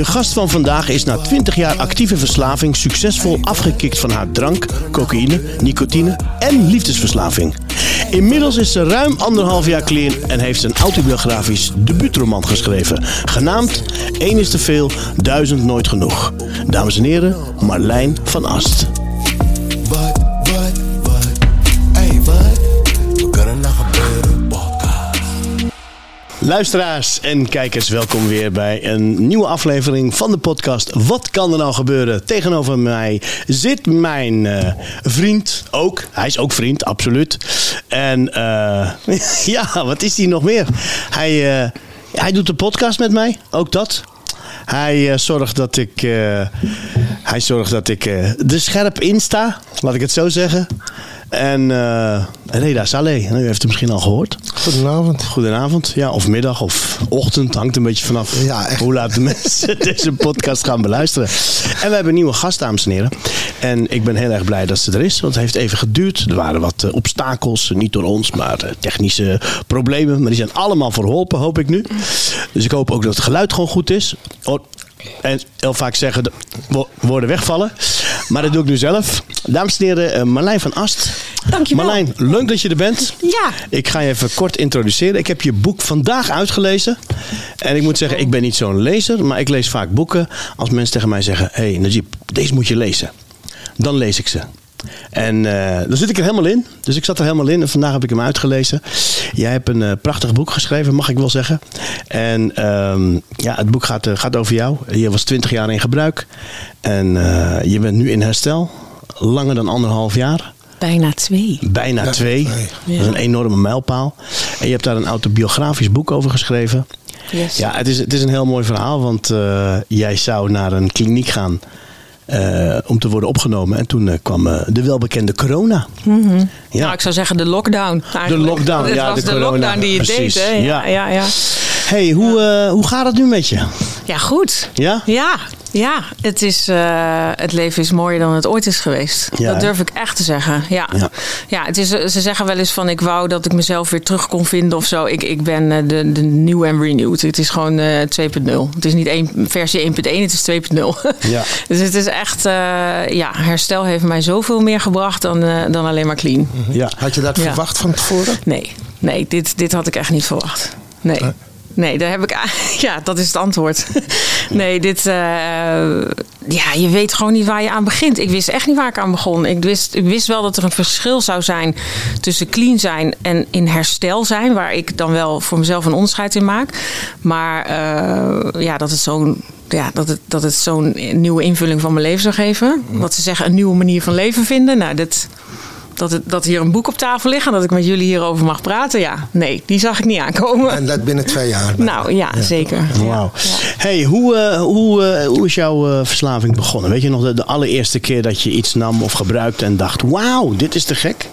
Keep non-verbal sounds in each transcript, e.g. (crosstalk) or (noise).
De gast van vandaag is na 20 jaar actieve verslaving succesvol afgekikt van haar drank, cocaïne, nicotine en liefdesverslaving. Inmiddels is ze ruim anderhalf jaar clean en heeft een autobiografisch debuutroman geschreven. Genaamd Eén is te veel, duizend nooit genoeg. Dames en heren, Marlijn van Ast. Luisteraars en kijkers, welkom weer bij een nieuwe aflevering van de podcast Wat kan er nou gebeuren? Tegenover mij zit mijn eh, vriend, ook. Hij is ook vriend, absoluut. En eh, (laughs) ja, wat is hij nog meer? Hij, eh, hij doet de podcast met mij, ook dat. Hij zorgt dat ik, hij zorgt dat ik er scherp in sta, laat ik het zo zeggen. En eh Reda Saleh, u heeft het misschien al gehoord. Goedenavond. Goedenavond, ja, of middag of ochtend. Hangt een beetje vanaf Ja, echt. hoe laat de mensen (laughs) deze podcast gaan beluisteren. En we hebben een nieuwe gast, dames en heren. En ik ben heel erg blij dat ze er is, want het heeft even geduurd. Er waren wat eh, obstakels, niet door ons, maar eh, technische problemen. Maar die zijn allemaal verholpen, hoop ik nu. Dus ik hoop ook dat het geluid gewoon goed is. Oh, en heel vaak zeggen de wo- woorden wegvallen. Maar dat doe ik nu zelf. Dames en heren, eh, Marlijn van Ast. Dankjewel. Marlijn, leuk dat je er bent. Ja. Ik ga je even kort introduceren. Ik heb je boek vandaag uitgelezen. En ik moet zeggen, ik ben niet zo'n lezer, maar ik lees vaak boeken. Als mensen tegen mij zeggen: Hé, hey, Najib, deze moet je lezen. Dan lees ik ze. En eh dan zit ik er helemaal in. Dus ik zat er helemaal in en vandaag heb ik hem uitgelezen. Jij hebt een eh, prachtig boek geschreven, mag ik wel zeggen. En ehm, ja, het boek gaat, eh, gaat over jou. Je was 20 jaar in gebruik. En eh, je bent nu in herstel. Langer dan anderhalf jaar. Bijna twee. Bijna twee. twee. Dat is een enorme mijlpaal. En je hebt daar een autobiografisch boek over geschreven. Yes. Ja, het is, het is een heel mooi verhaal, want eh, jij zou naar een kliniek gaan eh, om te worden opgenomen. En toen eh, kwam eh, de welbekende corona. Ja. Nou, ik zou zeggen de lockdown. De lockdown, (laughs) Het ja, was de de, corona, lockdown die je precies. deed, hè? Ja. Ja, ja, ja. Hey, hoe, eh, hoe gaat het nu met je? Ja, goed. Ja? Ja, ja. Het, is, eh, het leven is mooier dan het ooit is geweest. Ja, dat durf ik echt te zeggen. Ja. Ja. Ja. het is, ze zeggen wel eens van ik wou dat ik mezelf weer terug kon vinden of zo. Ik, ik ben eh, de, de new and renewed. Het is gewoon eh 2.0. Het is niet één, versie 1.1, het is 2.0. Ja. (laughs) dus het is echt, eh, ja, herstel heeft mij zoveel meer gebracht dan, eh, dan alleen maar clean. Ja. Had je dat Ja. verwacht van tevoren? Nee, nee dit, dit had ik echt niet verwacht. Nee. Nee, daar heb ik. (laughs) Ja, dat is het antwoord. (laughs) Nee, dit. eh, ja, je weet gewoon niet waar je aan begint. Ik wist echt niet waar ik aan begon. Ik wist, ik wist wel dat er een verschil zou zijn tussen clean zijn en in herstel zijn, waar ik dan wel voor mezelf een onderscheid in maak. Maar eh, ja, dat het zo'n. Ja, dat het, dat het zo'n nieuwe invulling van mijn leven zou geven. Wat ze zeggen, een nieuwe manier van leven vinden. Nou, dit, dat, het, dat hier een boek op tafel ligt en dat ik met jullie hierover mag praten. Ja, nee, die zag ik niet aankomen. En dat binnen twee jaar. nou ja, zeker. Wauw. Hey, hoe, eh, hoe, eh, hoe is jouw eh, verslaving begonnen? Weet je nog de, de allereerste keer dat je iets nam of gebruikte en dacht: Wauw, dit is te gek?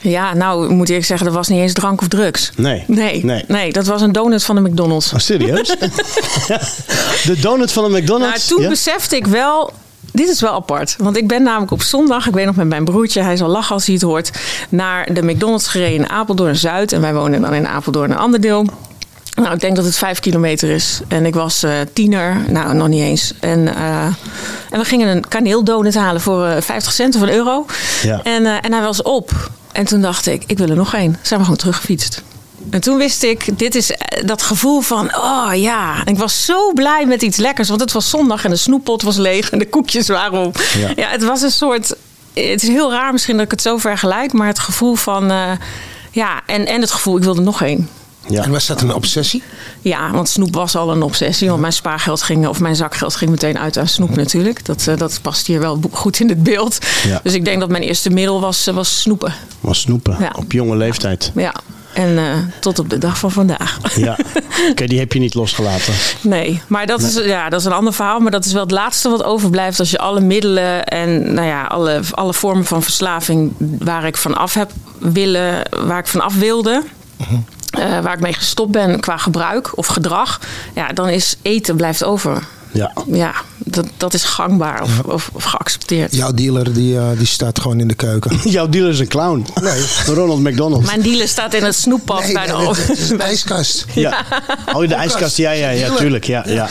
Ja, nou moet ik zeggen, dat was niet eens drank of drugs. Nee. Nee, Nee. nee. dat was een donut van de McDonald's. Oh, serieus? (laughs) (laughs) de donut van de Nou, McDonald's? toen Ja? besefte ik wel. Dit is wel apart. Want ik ben namelijk op zondag, ik weet nog met mijn broertje, hij zal lachen als hij het hoort, naar de McDonald's gereden in Apeldoorn Zuid. En wij wonen dan in Apeldoorn een ander deel. Nou, ik denk dat het vijf kilometer is. En ik was eh, tiener, nou nog niet eens. En, eh, en we gingen een kaneeldonut halen voor eh, 50 cent of een euro. Ja. En, eh, en hij was op. En toen dacht ik, ik wil er nog één. Zijn we gewoon teruggefietst. En toen wist ik, dit is eh, dat gevoel van, oh ja. En ik was zo blij met iets lekkers. Want het was zondag en de snoeppot was leeg en de koekjes waren op. Ja. Ja, het was een soort, het is heel raar misschien dat ik het zo vergelijk. Maar het gevoel van, eh, ja, en, en het gevoel, ik wilde nog één. Ja. En was dat een obsessie? Ja, want snoep was al een obsessie. Want mijn spaargeld ging, of mijn zakgeld ging meteen uit aan snoep natuurlijk. Dat, eh, dat past hier wel goed in het beeld. Ja. Dus ik denk dat mijn eerste middel was, was snoepen. Was snoepen Ja. op jonge leeftijd. Ja, en eh, tot op de dag van vandaag. Ja. (laughs) Oké, die heb je niet losgelaten. Nee, maar dat, Is, ja, dat is een ander verhaal. Maar dat is wel het laatste wat overblijft als je alle middelen en nou ja, alle, alle vormen van verslaving waar ik van af heb willen, waar ik van af wilde. eh, waar ik mee gestopt ben qua gebruik of gedrag, ja, dan is eten blijft over. Ja. Ja, dat, dat is gangbaar of, of, of geaccepteerd. Jouw dealer die, eh, die staat gewoon in de keuken. (laughs) Jouw dealer is een clown. Nee. (laughs) Ronald McDonald. Mijn dealer staat in het snoeppad Nee, bij de is een ijskast. Ja. Oh, in de ijskast. Ja, ja, ja, tuurlijk. Ja, ja.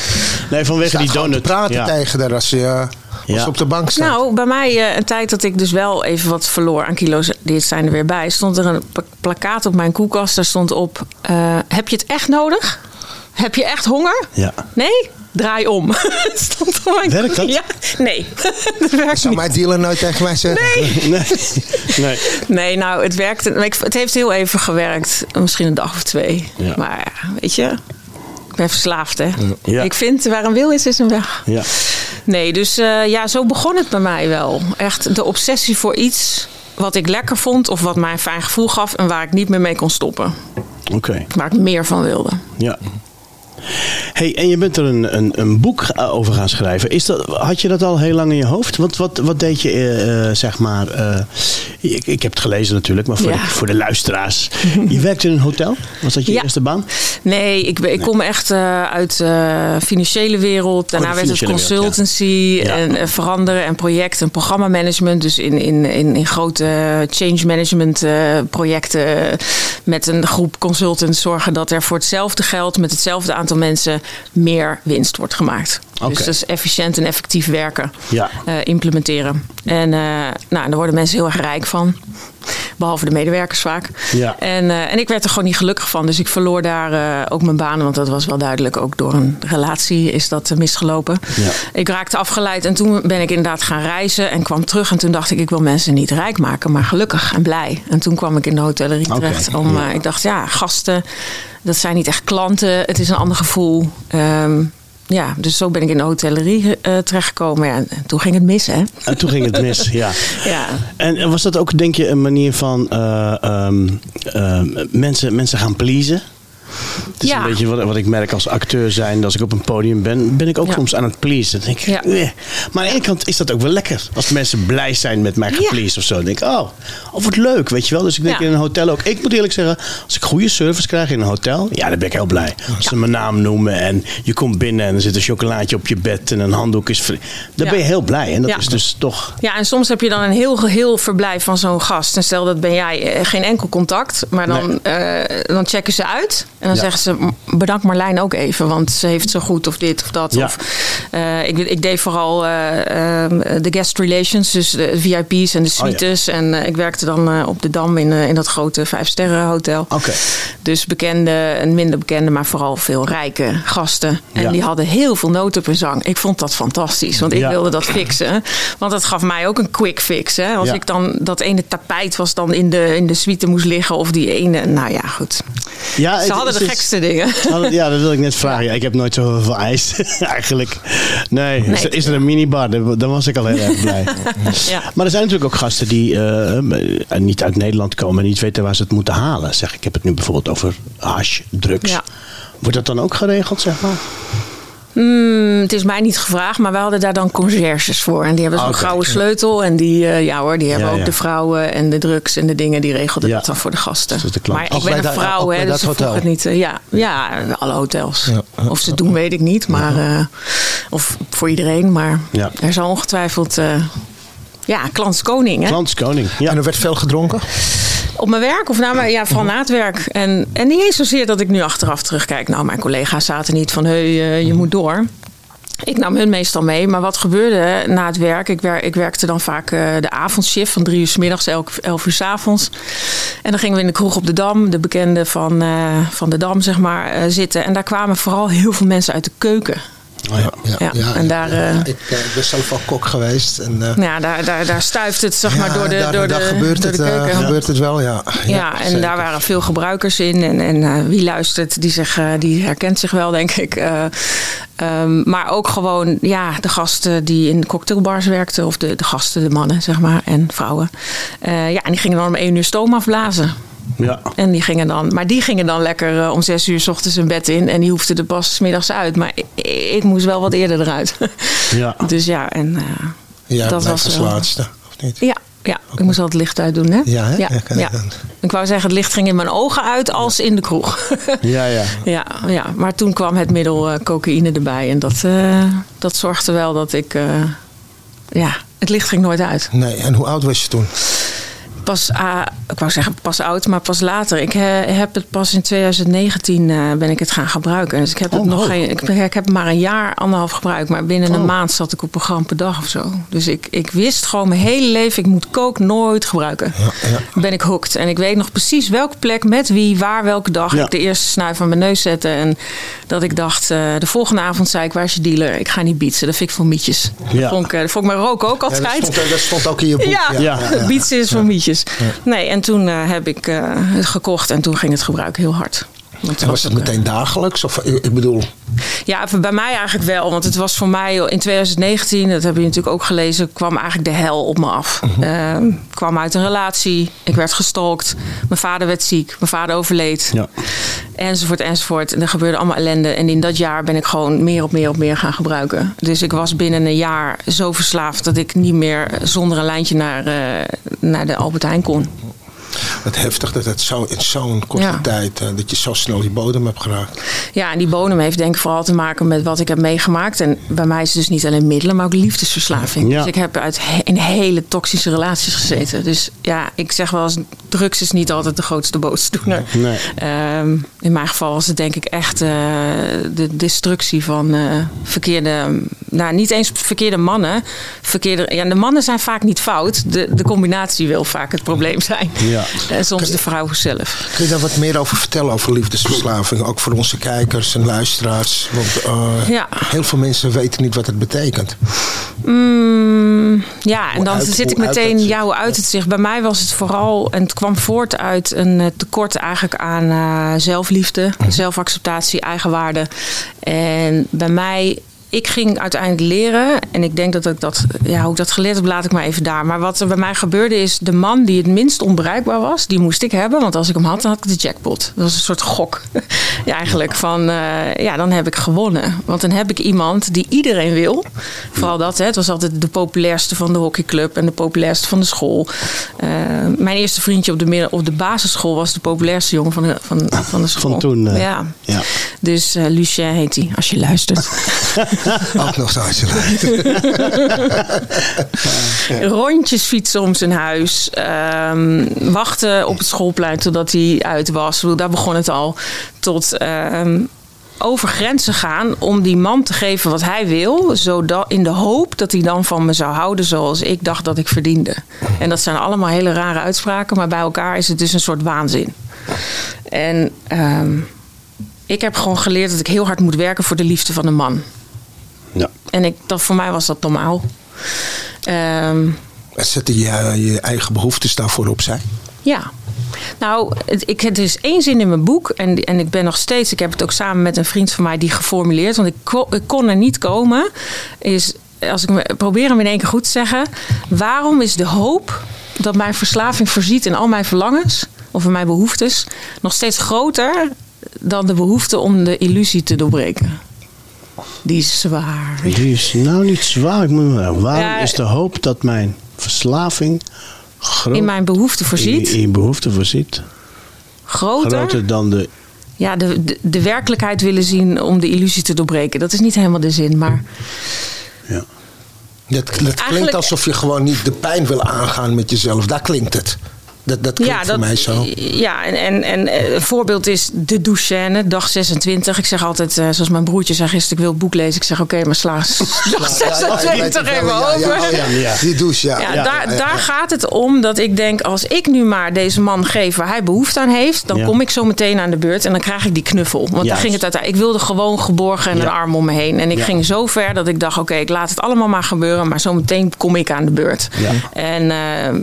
Nee, vanwege Staat die gewoon te donut. praten ja. tegen haar als je, eh, als Ja. je op de bank staat. Nou, bij mij eh, een tijd dat ik dus wel even wat verloor aan kilo's, dit zijn er weer bij, stond er een pla- plakkaat op mijn koelkast. Daar stond op: eh, Heb je het echt nodig? Heb je echt honger? Ja. Nee? Draai om. (laughs) Het stond op mijn Werkt dat? Ja, nee. (laughs) dat werkt Zou niet. mijn dealer nooit tegen mij zeggen? Nee. (laughs) Nee. nee. Nee, nou, het ik- Het heeft heel even gewerkt. Misschien een dag of twee. Ja. Maar ja, weet je, ik ben verslaafd, hè? Ja. Ik vind waar een wil is, is een weg. Ja. Nee, dus eh, ja, zo begon het bij mij wel. Echt de obsessie voor iets wat ik lekker vond of wat mij een fijn gevoel gaf en waar ik niet meer mee kon stoppen. Oké. Waar ik meer van wilde. Ja. Hey, en je bent er een, een, een boek over gaan schrijven. Is dat, had je dat al heel lang in je hoofd? Wat, wat, wat deed je, eh, eh, zeg maar... eh, ik, ik heb het gelezen natuurlijk, maar voor, Ja. de, voor de luisteraars. Je werkte in een hotel? Was dat je Ja. eerste baan? Nee, ik, ik kom echt uit de financiële wereld. Daarna Oh, werd het wereld, consultancy ja. En veranderen en project en programmamanagement. Dus in, in, in, in grote change management projecten met een groep consultants zorgen dat er voor hetzelfde geld met hetzelfde aantal mensen meer winst wordt gemaakt. Dus dat is efficiënt en effectief werken. Ja. eh, implementeren. En eh, nou, daar worden mensen heel erg rijk van. Behalve de medewerkers vaak. Ja. En, eh, en ik werd er gewoon niet gelukkig van. Dus ik verloor daar eh, ook mijn baan. Want dat was wel duidelijk. Ook door een relatie is dat eh, misgelopen. Ja. Ik raakte afgeleid. En toen ben ik inderdaad gaan reizen. En kwam terug. En toen dacht ik, ik wil mensen niet rijk maken. Maar gelukkig en blij. En toen kwam ik in de hotellerie terecht. Om, ik dacht, ja, gasten. Dat zijn niet echt klanten. Het is een ander gevoel. Ehm, ja, dus zo ben ik in de hotellerie eh, terechtgekomen. Ja, en toen ging het mis, hè? En toen ging het mis, ja. (laughs) Ja. En en was dat ook, denk je, een manier van eh, ehm, ehm, mensen, mensen gaan pleasen? Het is Ja. een beetje wat, wat ik merk als acteur zijn. Als ik op een podium ben, ben ik ook Ja. soms aan het pleasen. Dan denk ik, Ja. Maar aan de ene kant is dat ook wel lekker. Als mensen blij zijn met mij gepleased of zo. Dan denk ik, oh, oh, wat leuk, weet je wel. Dus ik denk in een hotel ook. Ik moet eerlijk zeggen, als ik goede service krijg in een hotel, ja, dan ben ik heel blij. Als ze mijn naam noemen en je komt binnen en er zit een chocolaatje op je bed en een handdoek is vrij. Dan ben je heel blij. En dat Ja. is dus toch... Ja, en soms heb je dan een heel geheel verblijf van zo'n gast. En stel dat ben jij eh, geen enkel contact, maar dan, eh, dan checken ze uit. En dan Ja. zeggen ze: "M- bedank Marlijn ook even, want ze heeft zo goed of dit of dat. Ja. Of, eh, ik, ik deed vooral eh, ehm, de guest relations, dus de VIP's en de Oh, ja. suites. En eh, ik werkte dan op de Dam in, in dat grote vijfsterren hotel. Oké. Dus bekende en minder bekende, maar vooral veel rijke gasten. En die hadden heel veel noten per zang. Ik vond dat fantastisch, want ik wilde dat fixen. Want dat gaf mij ook een quick fix. Hè? Als ik dan dat ene tapijt was dan in de, in de suite moest liggen. Of die ene, nou ja, goed. Ja, Ze hadden de gekste dingen. (laughs) Ja, dat wil ik net vragen. Ja, ik heb nooit zoveel ijs, (laughs) eigenlijk. Nee, is, er- is er een minibar, dan was ik al heel erg blij. (laughs) Ja. Maar er zijn natuurlijk ook gasten die eh, niet uit Nederland komen en niet weten waar ze het moeten halen. Zeg, ik heb het nu bijvoorbeeld over hash, drugs. Ja. Wordt dat dan ook geregeld, zeg maar? Hmm, het is mij niet gevraagd, maar we hadden daar dan conciërges voor. En die hebben zo'n Oké. gouden sleutel. En die, eh, ja hoor, die hebben Ja, ook ja. de vrouwen en de drugs en de dingen. Die regelden Ja. dat dan voor de gasten. Dus de. Maar Ook ik ben bij een dat- vrouw, hè, dus dat het niet. eh, ja, ja, alle hotels. Of ze het doen, weet ik niet. Maar, eh, of voor iedereen. Maar Ja. er zal ongetwijfeld... eh ja, klantskoning. Hè? Klanskoning. Ja. En er werd veel gedronken? Op mijn werk of mijn, ja, vooral na het werk. En, en niet eens zozeer dat ik nu achteraf terugkijk. Nou, mijn collega's zaten niet van, hey, je moet door. Ik nam hun meestal mee. Maar wat gebeurde na het werk? Ik, wer, ik werkte dan vaak eh, de avondshift van drie uur s middags, elk, elf uur s avonds. En dan gingen we in de kroeg op de Dam, de bekende van, eh, van de Dam, zeg maar, eh, zitten. En daar kwamen vooral heel veel mensen uit de keuken. Oh, ja. Ja, en daar, ja, eh, ik, eh, ik ben zelf al kok geweest. En, Nou ja, daar, daar, daar stuift het zeg maar, ja, door de, daar, door daar de, gebeurt, door het, de keuken. gebeurt het wel, ja. Ja, en zeker. daar waren veel gebruikers in. En, en eh, wie luistert, die, zich, die herkent zich wel, denk ik. Ehm, maar ook gewoon ja, de gasten die in cocktailbars werkten. Of de, de gasten, de mannen, zeg maar. En vrouwen. Ja, en die gingen dan om één uur stoom afblazen. Ja. En die gingen dan, maar die gingen dan lekker eh, om zes uur s ochtends hun bed in. En die hoefden er pas 's middags uit. Maar ik, ik moest wel wat eerder eruit. (laughs) Ja. dus ja, en... eh, Ja, dat was als wel- laatste, of niet? ja, Ja, ik moest altijd het licht uit doen, hè? Ja, hè? Ja, Ja. Ik wou zeggen, het licht ging in mijn ogen uit als in de kroeg. (laughs) Ja, ja. ja, ja, maar toen kwam het middel eh, cocaïne erbij. En dat, eh, dat zorgde wel dat ik... eh, ja, het licht ging nooit uit. Nee, en hoe oud was je toen? Pas, ah, ik wou zeggen pas oud, maar pas later. Ik eh, heb het pas in 2019 eh, ben ik het gaan gebruiken. Dus ik heb het Oh, nog oh. geen. Ik, ik heb het maar een jaar, anderhalf gebruikt. Maar binnen een maand zat ik op een gram per dag of zo. Dus ik, ik wist gewoon mijn hele leven, ik moet kook nooit gebruiken. Ja, ja. Ben ik hooked. En ik weet nog precies welke plek, met wie, waar, welke dag Ja. ik de eerste snuif aan mijn neus zette. En dat ik dacht, eh, de volgende avond zei ik, waar is je dealer? Ik ga niet bietsen, dat vind ik voor mietjes. Dat, vond ik, dat vond ik mijn rook ook altijd. dat, stond, dat stond ook in je boek. Ja, Ja. ja. bietsen is voor mietjes. Nee, en toen eh, heb ik eh, het gekocht en toen ging het gebruik heel hard. Want En was het eh, meteen dagelijks? Of, ik bedoel, Ja, bij mij eigenlijk wel. Want het was voor mij in 2019, dat heb je natuurlijk ook gelezen, kwam eigenlijk de hel op me af. Eh, Ik kwam uit een relatie, ik werd gestalkt, mijn vader werd ziek, mijn vader overleed. Ja. Enzovoort, enzovoort. En er gebeurde allemaal ellende. En in dat jaar ben ik gewoon meer op meer op meer gaan gebruiken. Dus ik was binnen een jaar zo verslaafd dat ik niet meer zonder een lijntje naar, eh, naar de Albert Heijn kon. Het heftig dat het zo in zo'n korte Ja. tijd, eh, dat je zo snel die bodem hebt geraakt. Ja, en die bodem heeft denk ik vooral te maken met wat ik heb meegemaakt. En bij mij is het dus niet alleen middelen, maar ook liefdesverslaving. Ja. Dus ik heb uit he- in hele toxische relaties gezeten. Dus ja, ik zeg wel eens, drugs is niet altijd de grootste boosdoener. Nee. Ehm, in mijn geval was het denk ik echt eh, de destructie van eh, verkeerde... Nou, niet eens verkeerde mannen. Verkeerde, ja, de mannen zijn vaak niet fout. De, de combinatie wil vaak het probleem zijn. Ja. En soms de vrouw zelf. Kun je daar wat meer over vertellen, over liefdesverslaving? Ook voor onze kijkers en luisteraars. Want eh, Ja. heel veel mensen weten niet wat het betekent. Mm, ja, en dan uit- zit ik hoe uit meteen, het ja, hoe uit het zich. Bij mij was het vooral, en het kwam voort uit een eh, tekort eigenlijk aan eh, zelfliefde, zelfacceptatie, eigenwaarde. En bij mij, ik ging uiteindelijk leren. En ik denk dat ik dat, ja, hoe ik dat geleerd heb, laat ik maar even daar. Maar wat er bij mij gebeurde is, de man die het minst onbereikbaar was, die moest ik hebben. Want als ik hem had, dan had ik de jackpot. Dat was een soort gok. (laughs) ja, eigenlijk van, eh, ja, dan heb ik gewonnen. Want dan heb ik iemand die iedereen wil. Vooral dat, hè. het was altijd de populairste van de hockeyclub en de populairste van de school. Eh, mijn eerste vriendje op de, midden, op de basisschool was de populairste jongen van de, van, van de school. Van toen. eh, ja. ja. Dus Lucien heet hij, als je luistert. (laughs) (laughs) Ook nog zo. (laughs) Rondjes fietsen om zijn huis. ehm, wachten op het schoolplein totdat hij uit was. Daar begon het al. Tot ehm, over grenzen gaan om die man te geven wat hij wil. Zodat, in de hoop dat hij dan van me zou houden zoals ik dacht dat ik verdiende. En dat zijn allemaal hele rare uitspraken. Maar bij elkaar is het dus een soort waanzin. En ehm, ik heb gewoon geleerd dat ik heel hard moet werken voor de liefde van een man. Ja. En ik, dat, voor mij was dat normaal. Ehm, Zet je je eigen behoeftes daarvoor opzij? ja. Nou, ik, er is één zin in mijn boek. En, en ik ben nog steeds... Ik heb het ook samen met een vriend van mij die geformuleerd. Want ik, ko- ik kon er niet komen. Is, als ik me, probeer hem in één keer goed te zeggen. Waarom is de hoop dat mijn verslaving voorziet in al mijn verlangens... of in mijn behoeftes... nog steeds groter dan de behoefte om de illusie te doorbreken? Die is zwaar. Die is nou niet zwaar. Ik moet, waarom Ja. is de hoop dat mijn verslaving groot, In mijn behoefte voorziet. in, in behoefte voorziet? Groter. Groter dan de... ja, de, de, de werkelijkheid willen zien om de illusie te doorbreken. Dat is niet helemaal de zin, maar Ja. Dat, dat klinkt alsof je gewoon niet de pijn wil aangaan met jezelf. Daar klinkt het. Dat, dat klinkt voor mij zo. Ja, en, en, en eh, een voorbeeld is de douchescène, dag 26. Ik zeg altijd, eh, zoals mijn broertje zei gisteren, ik wil het boek lezen. Ik zeg, oké, maar sla dag 26 even ja, over. ja, ja, Ja. Die douche, ja. Ja, Ja, daar, ja, ja. daar gaat het om dat ik denk, als ik nu maar deze man geef waar hij behoefte aan heeft, dan Ja. kom ik zo meteen aan de beurt en dan krijg ik die knuffel. Want daar ging het uiteindelijk. Ik wilde gewoon geborgen en Ja. een arm om me heen. En ik Ja. ging zo ver dat ik dacht, oké, ik laat het allemaal maar gebeuren, maar zo meteen kom ik aan de beurt. Ja. En eh,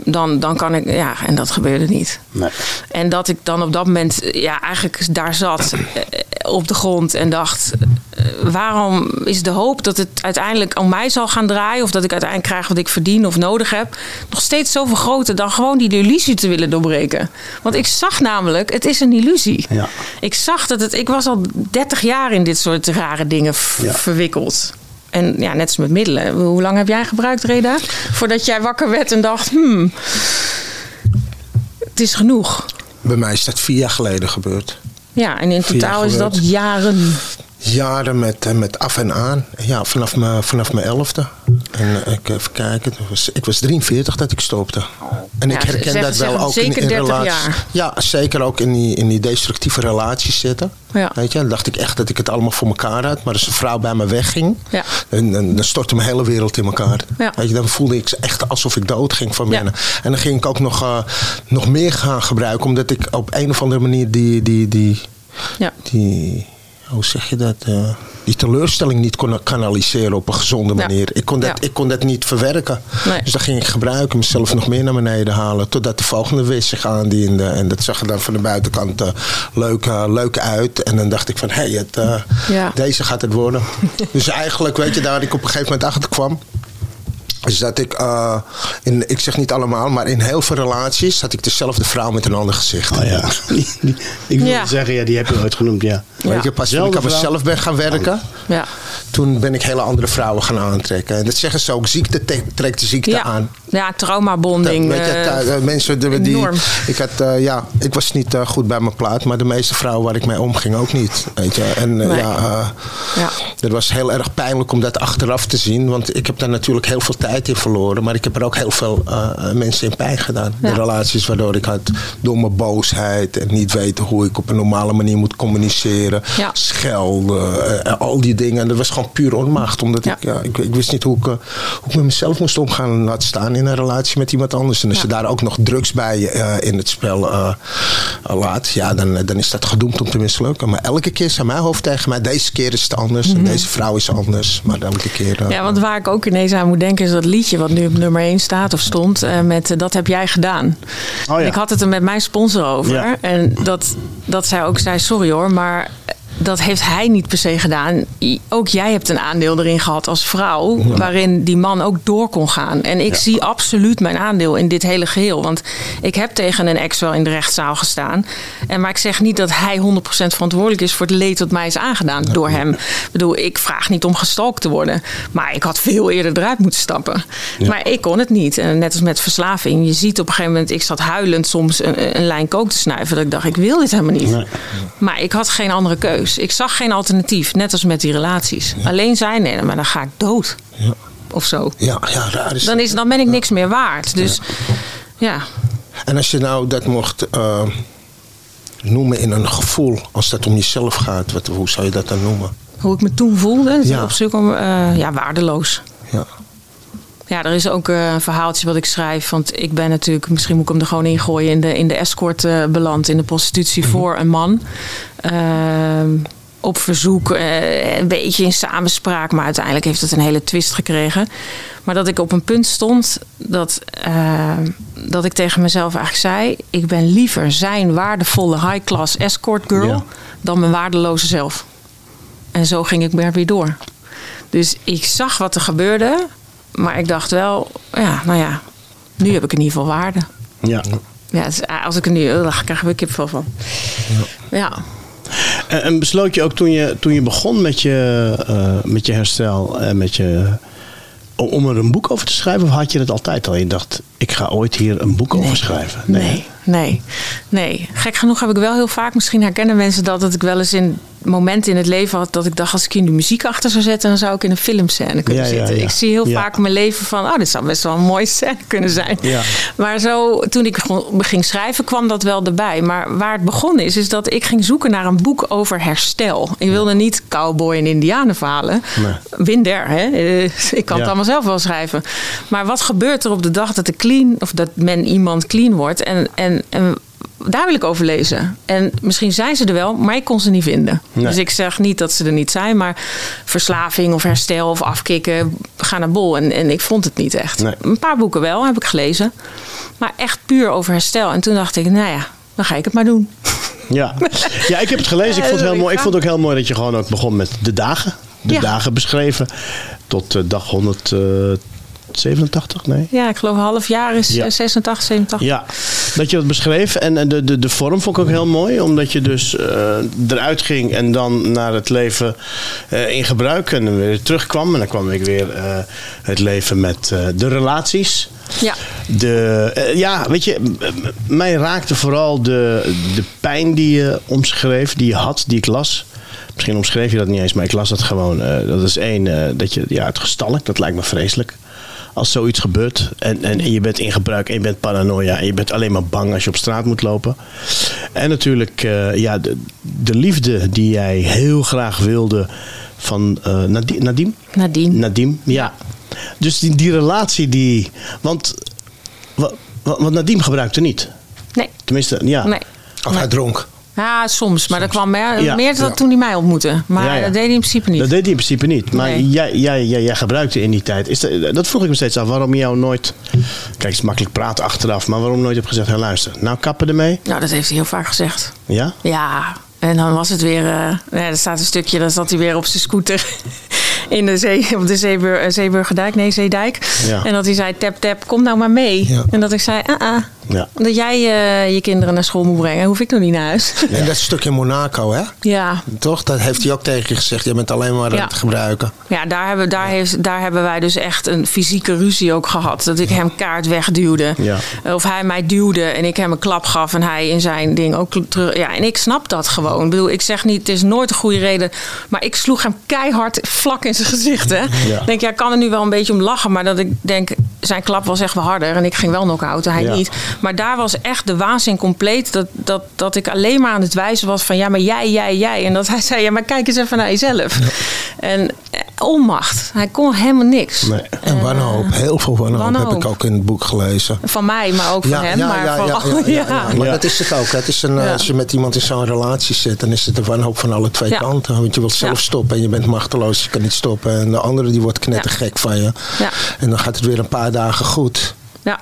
dan, dan kan ik, ja, en dat gebeurde niet. Nee. En dat ik dan op dat moment ja, eigenlijk daar zat eh, op de grond en dacht: eh, waarom is de hoop dat het uiteindelijk om mij zal gaan draaien, of dat ik uiteindelijk krijg wat ik verdien of nodig heb, nog steeds zoveel groter dan gewoon die illusie te willen doorbreken? Want ik zag namelijk, het is een illusie. Ja. Ik zag dat het, ik was al 30 jaar in dit soort rare dingen Ja. verwikkeld. En ja, net als met middelen. Hoe lang heb jij gebruikt, Reda? Voordat jij wakker werd en dacht, hmm, het is genoeg. Bij mij is dat vier jaar geleden gebeurd. Ja, en in Vier totaal is dat jaren. Jaren met, eh, met af en aan. Ja, vanaf mijn, vanaf mijn elfde. En eh, ik even kijken. Was, ik was 43 dat ik stopte. En Ja, ik herken zeg- dat zeg wel ook in, in 30 relaties. Ja, zeker ook in die, in die destructieve relaties zitten. Ja. Weet je, dan dacht ik echt dat ik het allemaal voor elkaar had. Maar als een vrouw bij me wegging, Ja. dan dan stortte mijn hele wereld in elkaar. Weet je, dan voelde ik echt alsof ik dood ging van binnen. En dan ging ik ook nog, eh, nog meer gaan gebruiken. Omdat ik op een of andere manier die, die, die, Ja. die hoe zeg je dat? eh, die teleurstelling niet kon kanaliseren op een gezonde Ja. manier. Ik kon, dat, Ja. ik kon dat niet verwerken. Nee. Dus dat ging ik gebruiken, mezelf nog meer naar beneden halen. Totdat de volgende wist zich aandiende. En dat zag er dan van de buitenkant eh, leuk, eh, leuk uit. En dan dacht ik van, hé, hey, het, eh, Ja. deze gaat het worden. (laughs) dus eigenlijk, weet je, daar ik op een gegeven moment achter kwam. Is dat ik, eh, in, ik zeg niet allemaal, maar in heel veel relaties had ik dezelfde vrouw met een ander gezicht. Oh ja. (laughs) Ik wil Ja. zeggen, ja, die heb je ooit genoemd, ja. Weet je, pas toen ik aan mezelf ben gaan werken, Ja. toen ben ik hele andere vrouwen gaan aantrekken. En dat zeggen ze ook, ziekte te- trekt de ziekte Ja. aan. ja, traumabonding. Weet je, eh, eh, mensen die, enorm. ik had, eh, ja, ik was niet goed bij mijn plaat, maar de meeste vrouwen waar ik mee omging ook niet. Weet je, en Nee. ja, Ja. dat was heel erg pijnlijk om dat achteraf te zien, want ik heb daar natuurlijk heel veel tijd in verloren, maar ik heb er ook heel veel mensen in pijn gedaan. Ja. De relaties waardoor ik had door mijn boosheid en niet weten hoe ik op een normale manier moet communiceren, schelden, al die dingen. En dat was gewoon puur onmacht, omdat Ja. ik, ja, ik, ik wist niet hoe ik, eh, hoe ik met mezelf moest omgaan, laat staan in een relatie met iemand anders. En als Ja. je daar ook nog drugs bij eh, in het spel eh, laat, ja, dan, dan is dat gedoemd om te mislukken. Maar elke keer zei mijn hoofd tegen mij, deze keer is het anders. En deze vrouw is anders. Maar elke keer... Mhm. Ja, want waar ik ook ineens aan moet denken is dat liedje wat nu op nummer 1 staat of stond eh, met Dat heb jij gedaan. Oh ja. Ik had het er met mijn sponsor over. Ja. En dat, dat zij ook zei, sorry hoor, maar dat heeft hij niet per se gedaan. Ook jij hebt een aandeel erin gehad als vrouw, waarin die man ook door kon gaan. En ik zie absoluut mijn aandeel in dit hele geheel. Want ik heb tegen een ex wel in de rechtszaal gestaan. En, maar ik zeg niet dat hij 100% verantwoordelijk is voor het leed dat mij is aangedaan door hem. Ik bedoel, ik vraag niet om gestalkt te worden. Maar ik had veel eerder eruit moeten stappen. Maar ik kon het niet. En net als met verslaving. Je ziet op een gegeven moment, ik zat huilend soms een, een lijn kook te snuiven. Dat ik dacht, ik wil dit helemaal niet. Nee. Maar ik had geen andere keus. Ik zag geen alternatief. Net als met die relaties. Alleen zijn, nee, maar dan ga ik dood. Ja. Of zo. ja, ja, is Dan, is, dan ben ik niks meer waard. Dus ja. En als je nou dat mocht eh, noemen in een gevoel, als dat om jezelf gaat, wat, hoe zou je dat dan noemen? Hoe ik me toen voelde, Ja. op zoek om, eh, ja, waardeloos. Ja. Er is ook eh, een verhaaltje wat ik schrijf. Want ik ben natuurlijk, misschien moet ik hem er gewoon ingooien, in de, in de escort eh, beland. In de prostitutie voor een man. Ehm, op verzoek, eh, een beetje in samenspraak. Maar uiteindelijk heeft het een hele twist gekregen. Maar dat ik op een punt stond dat, eh, dat ik tegen mezelf eigenlijk zei... ik ben liever zijn waardevolle high-class escort girl... Ja. dan mijn waardeloze zelf. En zo ging ik weer door. Dus ik zag wat er gebeurde. Maar ik dacht wel, ja, nou ja, nu heb ik in ieder geval waarde. Ja. Ja, dus als ik er nu, dan krijg ik weer kipvel van. Ja. En, en besloot je ook toen je, toen je begon met je, eh, met je herstel en met je. om- Om er een boek over te schrijven, of had je het altijd al? Je dacht, ik ga ooit hier een boek over schrijven. Nee, nee, nee. Gek genoeg heb ik wel heel vaak, misschien herkennen mensen dat, dat ik wel eens in momenten in het leven had dat ik dacht, als ik hier nu muziek achter zou zetten, dan zou ik in een filmscène kunnen Ja, zitten. ja. Ik zie heel vaak mijn leven van, oh, dit zou best wel een mooie scène kunnen zijn. Ja. Maar zo, toen ik begon- ging schrijven, kwam dat wel erbij. Maar waar het begonnen is, is dat ik ging zoeken naar een boek over herstel. Ik wilde niet cowboy en indianenverhalen. Nee. Winder, hè? Eh, Ik kan het allemaal zelf wel schrijven. Maar wat gebeurt er op de dag dat, de clean, of dat men iemand clean wordt? En, en, en daar wil ik over lezen. En misschien zijn ze er wel, maar ik kon ze niet vinden. Nee. Dus ik zeg niet dat ze er niet zijn, maar verslaving of herstel of afkicken, ga naar bol. En, en ik vond het niet echt. Nee. Een paar boeken wel, heb ik gelezen. Maar echt puur over herstel. En toen dacht ik, nou ja, dan ga ik het maar doen. (laughs) Ja. ja, ik heb het gelezen. Ik vond het heel mooi. Ik vond het ook heel mooi dat je gewoon ook begon met de dagen. De Ja. dagen beschreven. Tot eh, dag 187, nee? Ja, ik geloof een half jaar is Ja. eh, 86, 87. Ja. dat je dat beschreef. En en de, de, de vorm vond ik ook heel mooi. Omdat je dus eh, eruit ging en dan naar het leven eh, in gebruik. En dan weer terugkwam. En dan kwam ik weer eh, het leven met eh, de relaties. Ja. De, eh, ja, weet je, mij raakte vooral de, de pijn die je omschreef, die je had, die ik las. Misschien omschreef je dat niet eens, maar ik las dat gewoon. Eh, dat is één, eh, dat je, ja, het gestalk, dat lijkt me vreselijk. Als zoiets gebeurt en, en, en je bent in gebruik en je bent paranoia en je bent alleen maar bang als je op straat moet lopen. En natuurlijk, eh, ja, de, de liefde die jij heel graag wilde van eh Nadi- Nadim? Nadien. Nadim, ja. Dus die, die relatie die. Want, wa- wa- want Nadim gebruikte niet. Nee. Tenminste, ja. Nee. Of hij dronk. Ja, soms. Maar dat kwam meer, Ja. meer dan Ja. toen hij mij ontmoette. Maar Ja, ja. dat deed hij in principe niet. Dat deed hij in principe niet. Maar Nee. jij, jij, jij, jij gebruikte in die tijd. Is dat, dat vroeg ik me steeds af. Waarom je jou nooit. Kijk, het is makkelijk praten achteraf. Maar waarom nooit heb gezegd: hé, luister, nou kappen ermee. Nou, dat heeft hij heel vaak gezegd. Ja? Ja, en dan was het weer... eh ja, er staat een stukje, dan zat hij weer op zijn scooter... (laughs) In de zee, op de Zeebur, eh, Zeeburgerdijk, nee, Zeedijk. Ja. En dat hij zei, tap, tap, kom nou maar mee. Ja. En dat ik zei, ah, ah. Ja. Dat jij eh, je kinderen naar school moet brengen, hoef ik nog niet naar huis. En dat stukje Monaco, hè? ja, Toch? Dat heeft hij ook tegen je gezegd. Je bent alleen maar aan Ja. het gebruiken. Ja, daar hebben, daar, heeft, daar hebben wij dus echt een fysieke ruzie ook gehad. Dat ik hem kaart wegduwde. Ja. Of hij mij duwde en ik hem een klap gaf en hij in zijn ding ook terug. Ja, en ik snap dat gewoon. Ik bedoel, ik zeg niet, het is nooit een goede reden. Maar ik sloeg hem keihard vlak in zijn gezicht. Hè. Ja. Ik denk, ja, ik kan er nu wel een beetje om lachen. Maar dat ik denk, zijn klap was echt wel harder. En ik ging wel knock-out, hij Ja. niet. Maar daar was echt de waanzin compleet. Dat, dat, dat ik alleen maar aan het wijzen was van, ja, maar jij, jij, jij. En dat hij zei, ja, maar kijk eens even naar jezelf. En eh, onmacht. Hij kon helemaal niks. Nee. En wanhoop. Heel veel wanhoop, heb ik ook in het boek gelezen. Van mij, maar ook van hem. maar (laughs) ja, ja, ja. ja. Maar Ja. dat is het ook. Het is een, eh, Ja. Als je met iemand in zo'n relatie zit, dan is het een wanhoop van alle twee Ja. kanten. Want je wilt zelf Ja. stoppen en je bent machteloos, je kan niet stoppen. En de andere die wordt knettergek van je. Ja. En dan gaat het weer een paar dagen goed. Ja.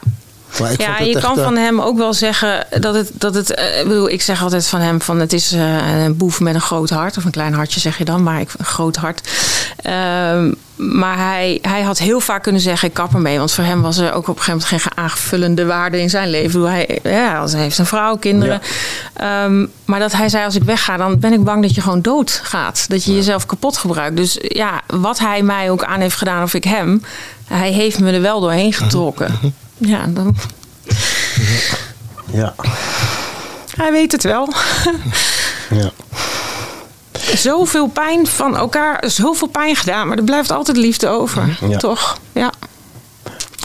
Ja, je kan eh, van hem ook wel zeggen dat het. Dat het eh, ik, bedoel, ik zeg altijd van hem: van het is eh, een boef met een groot hart. Of een klein hartje zeg je dan, maar ik, een groot hart. Ehm, maar hij, hij had heel vaak kunnen zeggen: ik kap ermee. Want voor hem was er ook op een gegeven moment geen aanvullende waarde in zijn leven. Bedoel, Hij, ja, hij heeft een vrouw, kinderen. Ehm, maar dat hij zei: als ik wegga, dan ben ik bang dat je gewoon dood gaat. Dat je jezelf kapot gebruikt. Dus ja, wat hij mij ook aan heeft gedaan, of ik hem, hij heeft me er wel doorheen getrokken. Ja, dan, Ja. hij weet het wel. (laughs) ja. zoveel pijn van elkaar, zoveel pijn gedaan, maar er blijft altijd liefde over. Ja. Toch? Ja.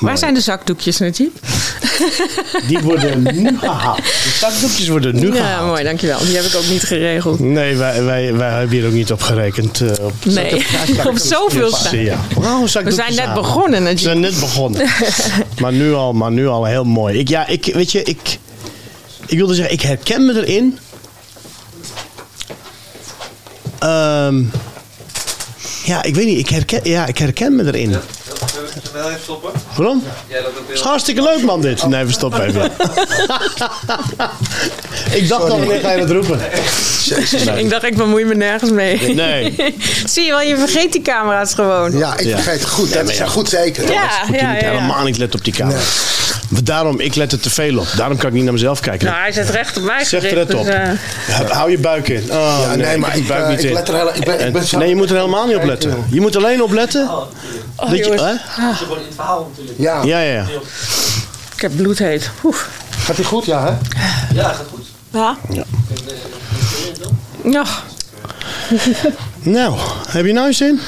Waar zijn de zakdoekjes, Najib? (laughs) Die worden nu gehaald. De zakdoekjes worden nu Ja, gehaald. mooi, dankjewel. Die heb ik ook niet geregeld. Nee, wij, wij, wij hebben hier ook niet op gerekend. eh, op Nee, op (laughs) zoveel Ja, staan. ja. Oh, We zijn net halen? begonnen, We Najib. zijn net begonnen. (laughs) maar, nu al, maar nu al heel mooi. Ik, ja, ik, weet je, ik, ik wilde zeggen, ik herken me erin. Ehm, ja, ik weet niet. Ik herken, ja, ik herken me erin. Wel even stoppen? Waarom? Ja, dat is hartstikke leuk, man, dit. Nee, we stoppen even. (laughs) ik dacht al, wanneer ga je dat roepen? Ik dacht, ik bemoei me nergens mee. Nee. (laughs) Zie je wel, je vergeet die camera's gewoon. Ja, ik vergeet het goed. Ja, dat is ja, goed teken. Ja, ja, ja, ja. helemaal niet letten op die camera. Daarom, ik let er te veel op. Daarom kan ik niet naar mezelf kijken. Nou, hij zit recht op mij Zeg er gericht. het op. dus, eh, Hou je buik in. Oh, Ja, nee, maar ik, buik eh, niet ik in. let er heel- ik ben- ik ben zo- nee, je moet er helemaal niet op letten. Je moet alleen op letten. oh, dat je, jongens. hè? Ze worden in het verhaal natuurlijk. Ja. Ja, ja. Ik heb bloedheet. Oeh. Gaat die goed, ja hè? Ja, gaat goed. Ja. Ja. Ja. Nou, heb je nou zin?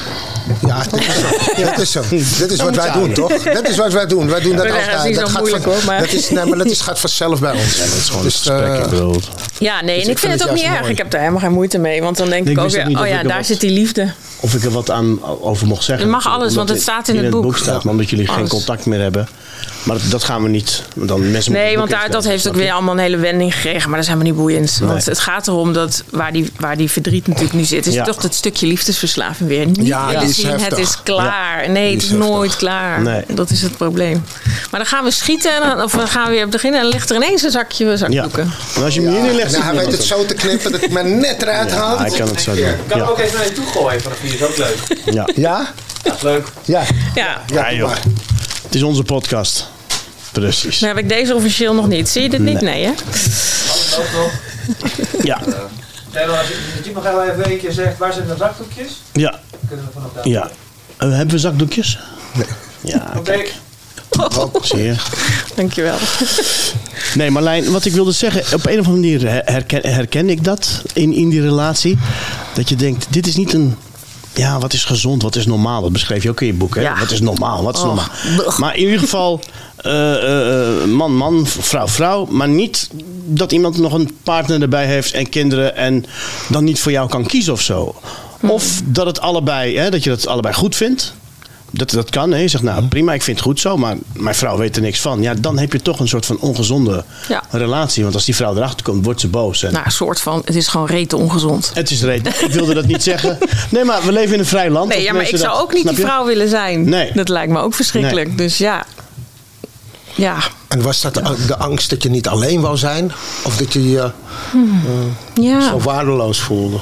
Ja, dit is zo. Dit is, zo. (laughs) Dit is wat wij doen, toch? Dat is wat wij doen. Wij doen dat altijd. het is Dat zo moeilijk, van, hoor, maar- Dat is, nee, maar dat is, gaat vanzelf bij ons. dat is gewoon dus, Gesprek, ik bedoel. Ja, nee, en ik vind vind het het ook niet erg. mooi. Ik heb daar helemaal geen moeite mee. Want dan denk Nee, ik ik ook weer, oh ja, daar wat- zit die liefde. Of ik er wat aan over mocht zeggen. Je mag alles, want het staat in het boek. staat, maar omdat jullie geen contact meer hebben. Maar dat, dat gaan we niet. Want Dan mensen Nee, want daar, dat heeft ook weer allemaal een hele wending gekregen. Maar dat is helemaal niet boeiend. Want het gaat erom dat waar die, waar die verdriet natuurlijk nu zit... is Ja. toch dat stukje liefdesverslaving weer. Niet Ja, is zien, het is klaar. Nee, het is is nooit klaar. Nee. Dat is het probleem. Maar dan gaan we schieten en of dan gaan we weer beginnen... en dan ligt er ineens een zakje zakdoeken. En als je hem hier niet legt, nou, hij weet het zo te knippen dat ik me net eruit Ja, haal. hij kan het zo doen. Ik kan ook even naar je toe gooien vanaf hier, is ook leuk. Ja. Ja? Ja, is leuk. Ja. Ja. Ja. Het is onze podcast. Precies. Dan heb ik deze officieel nog niet. Zie je dit niet? Nee, hè? Ook (laughs) nog. Ja, maar type nog even een keer zegt, waar zijn de zakdoekjes? ja, Kunnen we vanaf daar. ja. Eh, hebben we zakdoekjes? Nee. Ja, Oké. kijk. Zie je. Dankjewel. Nee, Marlijn, wat ik wilde zeggen, op een of andere manier herken, herken ik dat in, in die relatie. Dat je denkt, dit is niet een. Ja, wat is gezond, wat is normaal? Dat beschreef je ook in je boek. Hè? Ja. Wat is normaal, wat is Oh, normaal? Maar in ieder geval, eh, eh, eh, man, man, vrouw, vrouw. Maar niet dat iemand nog een partner erbij heeft en kinderen en dan niet voor jou kan kiezen of zo. Of dat het allebei, hè, dat je dat allebei goed vindt. Dat, dat kan. Hè. Je zegt, nou prima, ik vind het goed zo, maar mijn vrouw weet er niks van. Ja, dan heb je toch een soort van ongezonde Ja. relatie. Want als die vrouw erachter komt, wordt ze boos. En Nou, een soort van, het is gewoon rete ongezond. Het is reden. Ik wilde dat niet zeggen. Nee, maar we leven in een vrij land. Nee, ja, maar ik zou dat- ook niet die je? vrouw willen zijn. Nee. Dat lijkt me ook verschrikkelijk. Nee. Dus ja. Ja. En was dat de- de angst dat je niet alleen wou zijn? Of dat je je Ja. zo waardeloos voelde?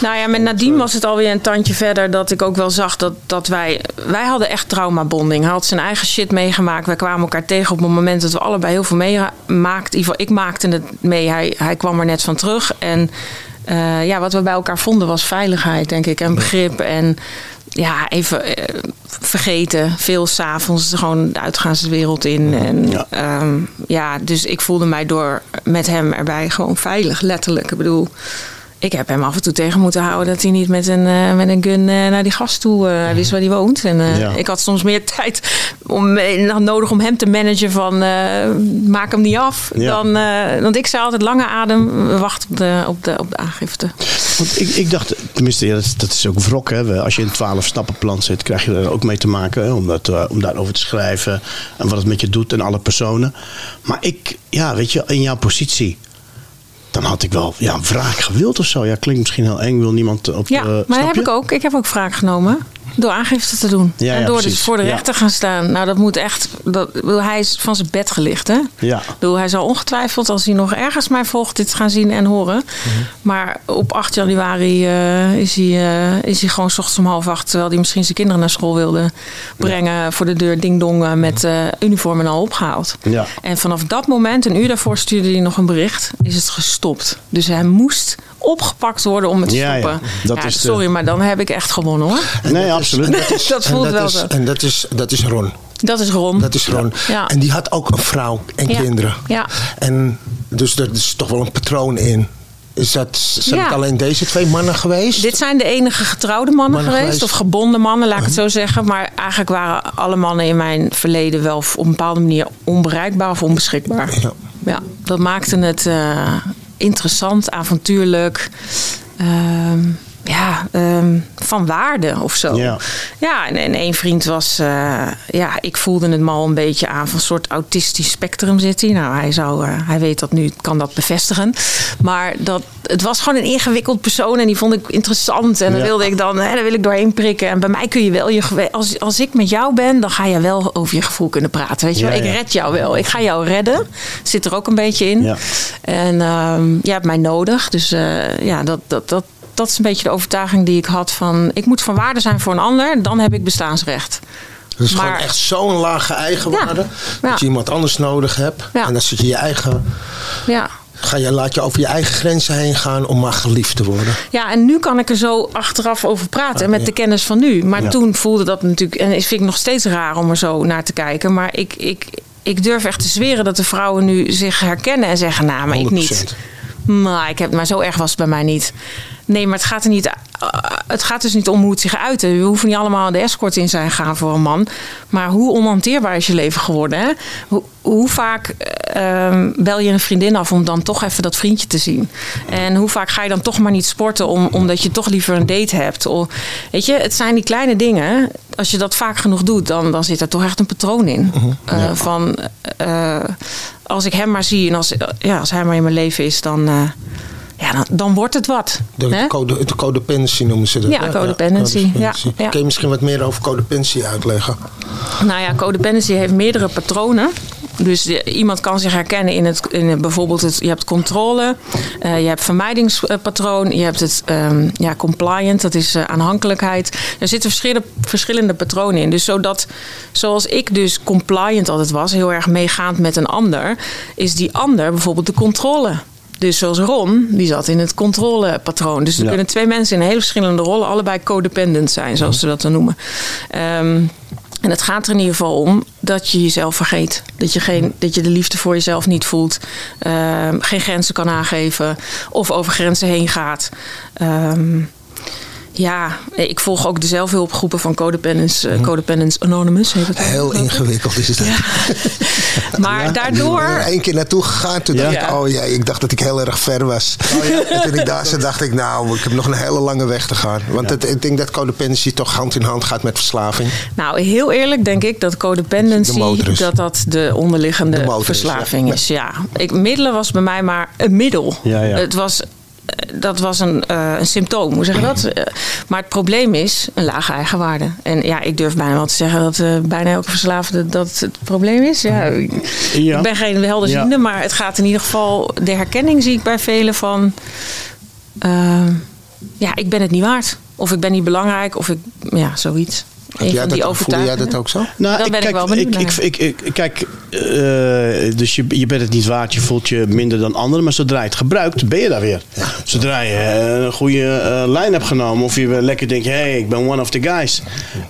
Nou ja, met Nadine was het alweer een tandje verder dat ik ook wel zag dat, dat wij... Wij hadden echt traumabonding. Hij had zijn eigen shit meegemaakt. Wij kwamen elkaar tegen op het moment dat we allebei heel veel meemaakten. In ieder geval, ik maakte het mee. Hij, hij kwam er net van terug. En eh, ja, wat we bij elkaar vonden was veiligheid, denk ik. En begrip. En ja, even eh, vergeten. Veel s'avonds gewoon de uitgaanswereld in. En Ja. ja. ja, dus ik voelde mij door met hem erbij gewoon veilig, letterlijk. Ik bedoel, ik heb hem af en toe tegen moeten houden dat hij niet met een, eh, met een gun eh, naar die gast toe hij wist waar hij woont. En Ja. ik had soms meer (laughs) tijd om, nodig om hem te managen van maak hem niet af. Ja. Dan, want ik zei altijd lange adem, wacht op de, op de, op de aangifte. Want ik, ik dacht, tenminste, ja, dat, is, dat is ook wrok. Hè. Als je in een 12 stappenplan zit, krijg je er ook mee te maken. Hè, om, dat, om daarover te schrijven. En wat het met je doet en alle personen. Maar ik, ja, weet je, in jouw positie. Dan had ik wel ja, wraak gewild of zo. Ja, klinkt misschien heel eng. Wil niemand op Ja, eh, maar dat heb ik ook. Ik heb ook wraak genomen. Door aangifte te doen. Ja, en ja, door dus voor de Ja. rechter gaan staan. Nou, dat moet echt. Dat, hij is van zijn bed gelicht, hè? Ja. Bedoel, hij zal ongetwijfeld, als hij nog ergens mij volgt, dit gaan zien en horen. Mhm. Maar op 8 januari eh, is, hij, eh, is hij gewoon 's ochtends om half acht, terwijl hij misschien zijn kinderen naar school wilde brengen, voor de deur ding-dong eh, met eh, uniform en al opgehaald. Ja. En vanaf dat moment, een uur daarvoor, stuurde hij nog een bericht, is het gestopt. Dus hij moest opgepakt worden om het te Ja, ja. stoppen. Dat Ja, is de- sorry, maar dan heb ik echt gewonnen hoor. Nee, absoluut. (laughs) Dat, is, Dat voelt dat wel is, zo. En dat is, dat is Ron. Dat is Ron. Dat is Ron. Ja. En die had ook een vrouw en kinderen. Ja. En dus er is toch wel een patroon in. Is dat, zijn Ja. het alleen deze twee mannen geweest? Dit zijn de enige getrouwde mannen, Mannen geweest, geweest. Of gebonden mannen, laat ik het zo zeggen. Maar eigenlijk waren alle mannen in mijn verleden wel op een bepaalde manier onbereikbaar of onbeschikbaar. Ja. Ja, dat maakte het eh, interessant, avontuurlijk. ehm, ja, ehm, van waarde of zo. Ja. Ja, en, en één vriend was... eh, ja, ik voelde het mal een beetje aan van een soort autistisch spectrum zit hij. Nou, hij, zou, eh, hij weet dat nu, kan dat bevestigen. Maar dat, het was gewoon een ingewikkeld persoon en die vond ik interessant. En dan Ja. wilde ik dan, hè, daar wil ik doorheen prikken. En bij mij kun je wel je... Als, als ik met jou ben, dan ga je wel over je gevoel kunnen praten. Weet je Ja, wel? Ik red jou wel. Ik ga jou redden. Zit er ook een beetje in. Ja. En jij hebt mij nodig. Dus eh, ja, dat, dat, dat, dat is een beetje de overtuiging die ik had van... ik moet van waarde zijn voor een ander, dan heb ik bestaansrecht. Dat is Maar- gewoon echt zo'n lage eigenwaarde. Ja. Dat je iemand anders nodig hebt. En dan zit je je eigen. Ja. Ga je, laat je over je eigen grenzen heen gaan om maar geliefd te worden. Ja, en nu kan ik er zo achteraf over praten met de kennis van nu. Maar Ja. toen voelde dat natuurlijk, en vind ik nog steeds raar om er zo naar te kijken. Maar ik, ik, ik durf echt te zweren dat de vrouwen nu zich herkennen en zeggen: Nou, maar ik niet. 100%. Maar, ik heb, maar zo erg was het bij mij niet. Nee, maar het gaat, er niet, het gaat dus niet om hoe het zich uit. We hoeven niet allemaal de escort in zijn gaan voor een man. Maar hoe onhanteerbaar is je leven geworden? Hè? Hoe, hoe vaak ehm, bel je een vriendin af om dan toch even dat vriendje te zien? En hoe vaak ga je dan toch maar niet sporten om, omdat je toch liever een date hebt? Of, weet je, het zijn die kleine dingen. Als je dat vaak genoeg doet, dan, dan zit er toch echt een patroon in. Eh, Van eh, als ik hem maar zie en als, ja, als hij maar in mijn leven is, dan, eh, ja, dan, dan wordt het wat. De, code, de codependency noemen ze dat. Ja, codependency, ja, ja. Kun je misschien wat meer over codependency uitleggen? Nou ja, codependency heeft meerdere patronen. Dus iemand kan zich herkennen in het, in bijvoorbeeld het, je hebt controle, eh, je hebt vermijdingspatroon, je hebt het ehm, ja, compliant, dat is eh, aanhankelijkheid. Er zitten verschillende, verschillende patronen in. Dus zodat, zoals ik dus compliant altijd was, heel erg meegaand met een ander, is die ander bijvoorbeeld de controle. Dus zoals Ron, die zat in het controlepatroon. Dus er Ja. kunnen twee mensen in hele verschillende rollen allebei codependent zijn, zoals ze dat dan noemen. Ehm, en het gaat er in ieder geval om dat je jezelf vergeet. Dat je, geen, dat je de liefde voor jezelf niet voelt. Ehm, geen grenzen kan aangeven. Of over grenzen heen gaat. Ehm, ja, ik volg ook de zelfhulpgroepen van Codependence, eh, Codependence Anonymous. Heet het Mhm. Heel ingewikkeld is het. (laughs) Maar Ik ben daardoor... er één keer naartoe gegaan. Toen Ja. dacht ik, oh ja, ik dacht dat ik heel erg ver was. (laughs) En toen ik daar zat, dacht ik, nou, ik heb nog een hele lange weg te gaan. Want het, ik denk dat codependency toch hand in hand gaat met verslaving. Nou, heel eerlijk denk ik dat De codependency... dat dat de onderliggende De verslaving ja. is. Ja. Ik, middelen was bij mij maar een middel. Ja, ja. Het was... eh, Dat was een, eh, een symptoom, hoe zeg je dat? Eh, Maar het probleem is een lage eigenwaarde. En ja, ik durf bijna wel te zeggen dat bijna elke verslaafde dat het probleem is. Ja, ik, Ja. ik ben geen helderziende, Ja. maar het gaat in ieder geval... De herkenning zie ik bij velen van... ja, ik ben het niet waard. Of ik ben niet belangrijk, of ik... Ja, zoiets. Had jij die dat, voelde jij dat ook zo? Nou, Dan ben ik kijk, wel benieuwd ik, ik, naar. ik, ik- kijk, eh, dus je, je bent het niet waard, je voelt je minder dan anderen, maar zodra je het gebruikt, ben je daar weer. Zodra je eh, een goede eh, lijn hebt genomen of je weer lekker denkt, hé, hey, ik ben one of the guys.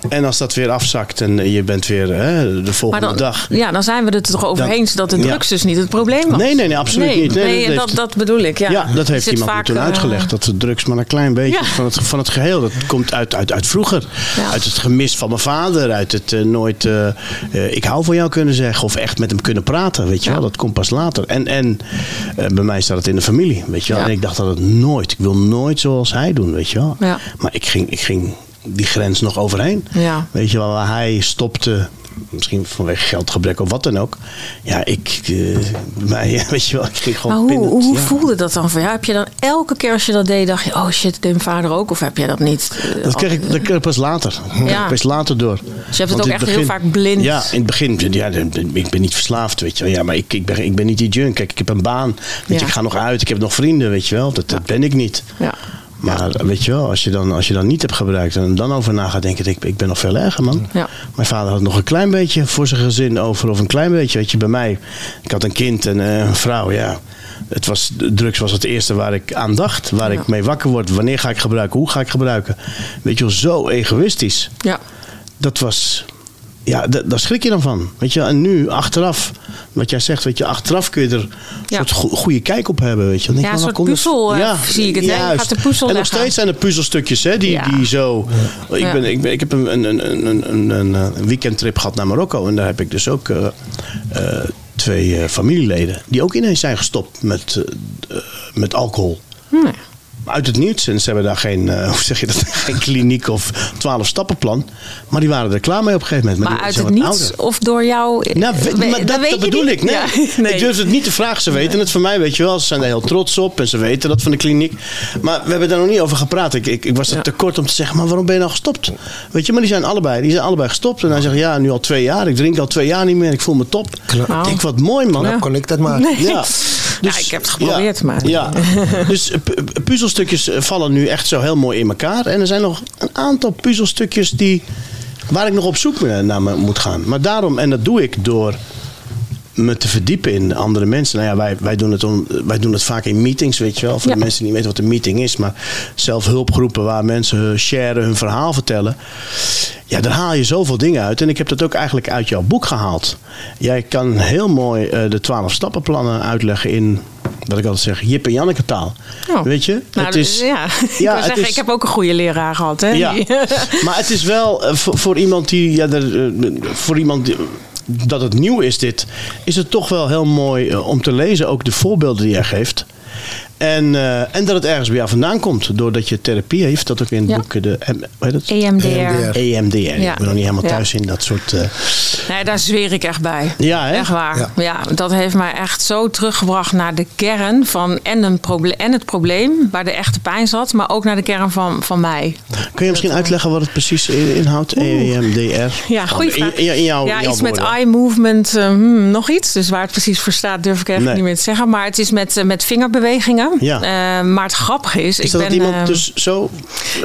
En als dat weer afzakt en je bent weer de Maar volgende dan, dag. ja, dan zijn we het er toch over Dan- eens dat de ja. drugs dus niet het probleem was. Nee, nee, nee, absoluut nee, niet. Nee, Nee, dat dat, heeft- dat, bedoel ik. Ja, Ja, dat heeft iemand vaak, toen uitgelegd. Dat de drugs maar een klein beetje Ja. van, het, van het geheel. Dat komt uit, uit, uit vroeger. Ja. Uit het gemis van mijn vader. Uit het eh, nooit eh, eh, ik hou van jou kunnen zeggen. Of echt met hem kunnen praten. Weet je Ja. wel, dat komt pas later. En, en bij mij staat het in de familie. Weet je wel. Ja. En ik dacht dat het nooit. Ik wil nooit zoals hij doen. Weet je wel. Ja. Maar ik ging, ik ging die grens nog overheen. Ja. Weet je wel, waar hij stopte. Misschien vanwege geldgebrek of wat dan ook. Ja, ik. eh, bij mij, (laughs) weet je wel, ik ging Maar gewoon hoe, pinnen. hoe Ja. voelde dat dan voor jou? Heb je dan elke keer als je dat deed, dacht je, oh shit, deed mijn vader ook? Of heb je dat niet? eh, Dat kreeg ik, dat kreeg ik pas later. Ja. ik pas later door. Dus je hebt het Want ook echt heel vaak blind. Ja, in het begin. Ja, ik ben niet verslaafd, weet je wel. Ja, maar ik, ik, ben, ik ben niet die junk. Kijk, ik heb een baan. Weet je, ik ga nog uit. Ik heb nog vrienden, weet je wel. Dat, dat ben ik niet. Ja. Maar weet je wel, als je, dan, als je dan niet hebt gebruikt en dan over na gaat denken, ik, ik ben nog veel erger, man. Ja. Mijn vader had nog een klein beetje voor zijn gezin over, of een klein beetje, weet je, bij mij. Ik had een kind en eh, een vrouw, ja. Het was, drugs was het eerste waar ik aan dacht, waar Ja. ik mee wakker word. Wanneer ga ik gebruiken? Hoe ga ik gebruiken? Weet je wel, zo egoïstisch. Ja. Dat was, ja, da- daar schrik je dan van. Weet je, wel. en nu, achteraf, wat jij zegt, weet je, achteraf kun je er een Ja. soort go- goede kijk op hebben. Weet je. Dan denk Ja, je, een soort puzzel, eh, zie ik het, juist. gaat de puzzel En nog steeds zijn er puzzelstukjes hè, die, Ja. die zo... Ik, Ja. ben, ik, ben, ik heb een, een, een, een, een, een, een weekendtrip gehad naar Marokko. En daar heb ik dus ook eh, eh, twee eh, familieleden... die ook ineens zijn gestopt met, met alcohol. Nee. Uit het niets. En ze hebben daar geen, eh, (laughs) hoe zeg je dat, geen kliniek of twaalf stappenplan. Maar die waren er klaar mee op een gegeven moment. Maar die uit het niets ouder. of door jou? Nou, we- We- maar dat, bedoel niet. ik. Nee. Ja, (laughs) nee. Ik durf het niet te vragen. Ze weten het van mij, weet je wel. Ze zijn er heel trots op en ze weten dat van de kliniek. Maar we hebben daar nog niet over gepraat. Ik, ik, ik was er Ja. te kort om te zeggen, maar waarom ben je nou gestopt? Weet je, maar die zijn allebei, die zijn allebei gestopt. En hij zegt, ja, nu al twee jaar. Ik drink al twee jaar niet meer. Ik voel me top. Ik denk, wat mooi man. Nou, kon ik dat maar. (laughs) Nee. Ja. Ja, ik heb het geprobeerd, ja, maar- Ja. (laughs) Dus eh, pu- puzzelstukjes eh, vallen nu echt zo heel mooi in elkaar. En er zijn nog een aantal puzzelstukjes die, waar ik nog op zoek naar me moet gaan. Maar daarom, en dat doe ik door me te verdiepen in andere mensen. Nou ja, wij, wij, doen, het om, wij doen het vaak in meetings, weet je wel. Voor Ja. de mensen die niet weten wat een meeting is. Maar zelfhulpgroepen waar mensen hun sharen, hun verhaal vertellen. Ja, daar haal je zoveel dingen uit. En ik heb dat ook eigenlijk uit jouw boek gehaald. Jij kan heel mooi eh, de twaalf stappenplannen uitleggen in, wat ik altijd zeg, Jip en Janneke taal. Oh. Weet je? Nou, het is, ja. (laughs) ik Ja, zeggen, is- ik heb ook een goede leraar gehad. Hè? ja, (laughs) maar het is wel eh, voor, voor iemand die, ja, er, eh, voor iemand die, dat het nieuw is dit, is het toch wel heel mooi eh, om te lezen, ook de voorbeelden die hij geeft. En, eh, en dat het ergens bij jou vandaan komt. Doordat je therapie heeft. Dat ook in het Ja. boek de M- hoe heet het? EMDR. EMDR. EMDR. Ja. Ik ben nog niet helemaal Ja. thuis in dat soort... eh, Nee, daar zweer ik echt bij. Ja, hè? Echt waar. Ja. Ja. dat heeft mij echt zo teruggebracht naar de kern van en, een proble- en het probleem waar de echte pijn zat, maar ook naar de kern van, van mij. Kun je misschien uitleggen wat het precies in- inhoudt? E EMDR? Ja, goede In- vraag. In, in jouw, ja, jouw iets met eye movement, eh, hmm, nog iets. Dus waar het precies voor staat, durf ik even Nee. niet meer te zeggen. Maar het is met, eh, met vingerbewegingen. Ja. Eh, maar het grappige is, Is ik dat ben. dat iemand eh, dus zo...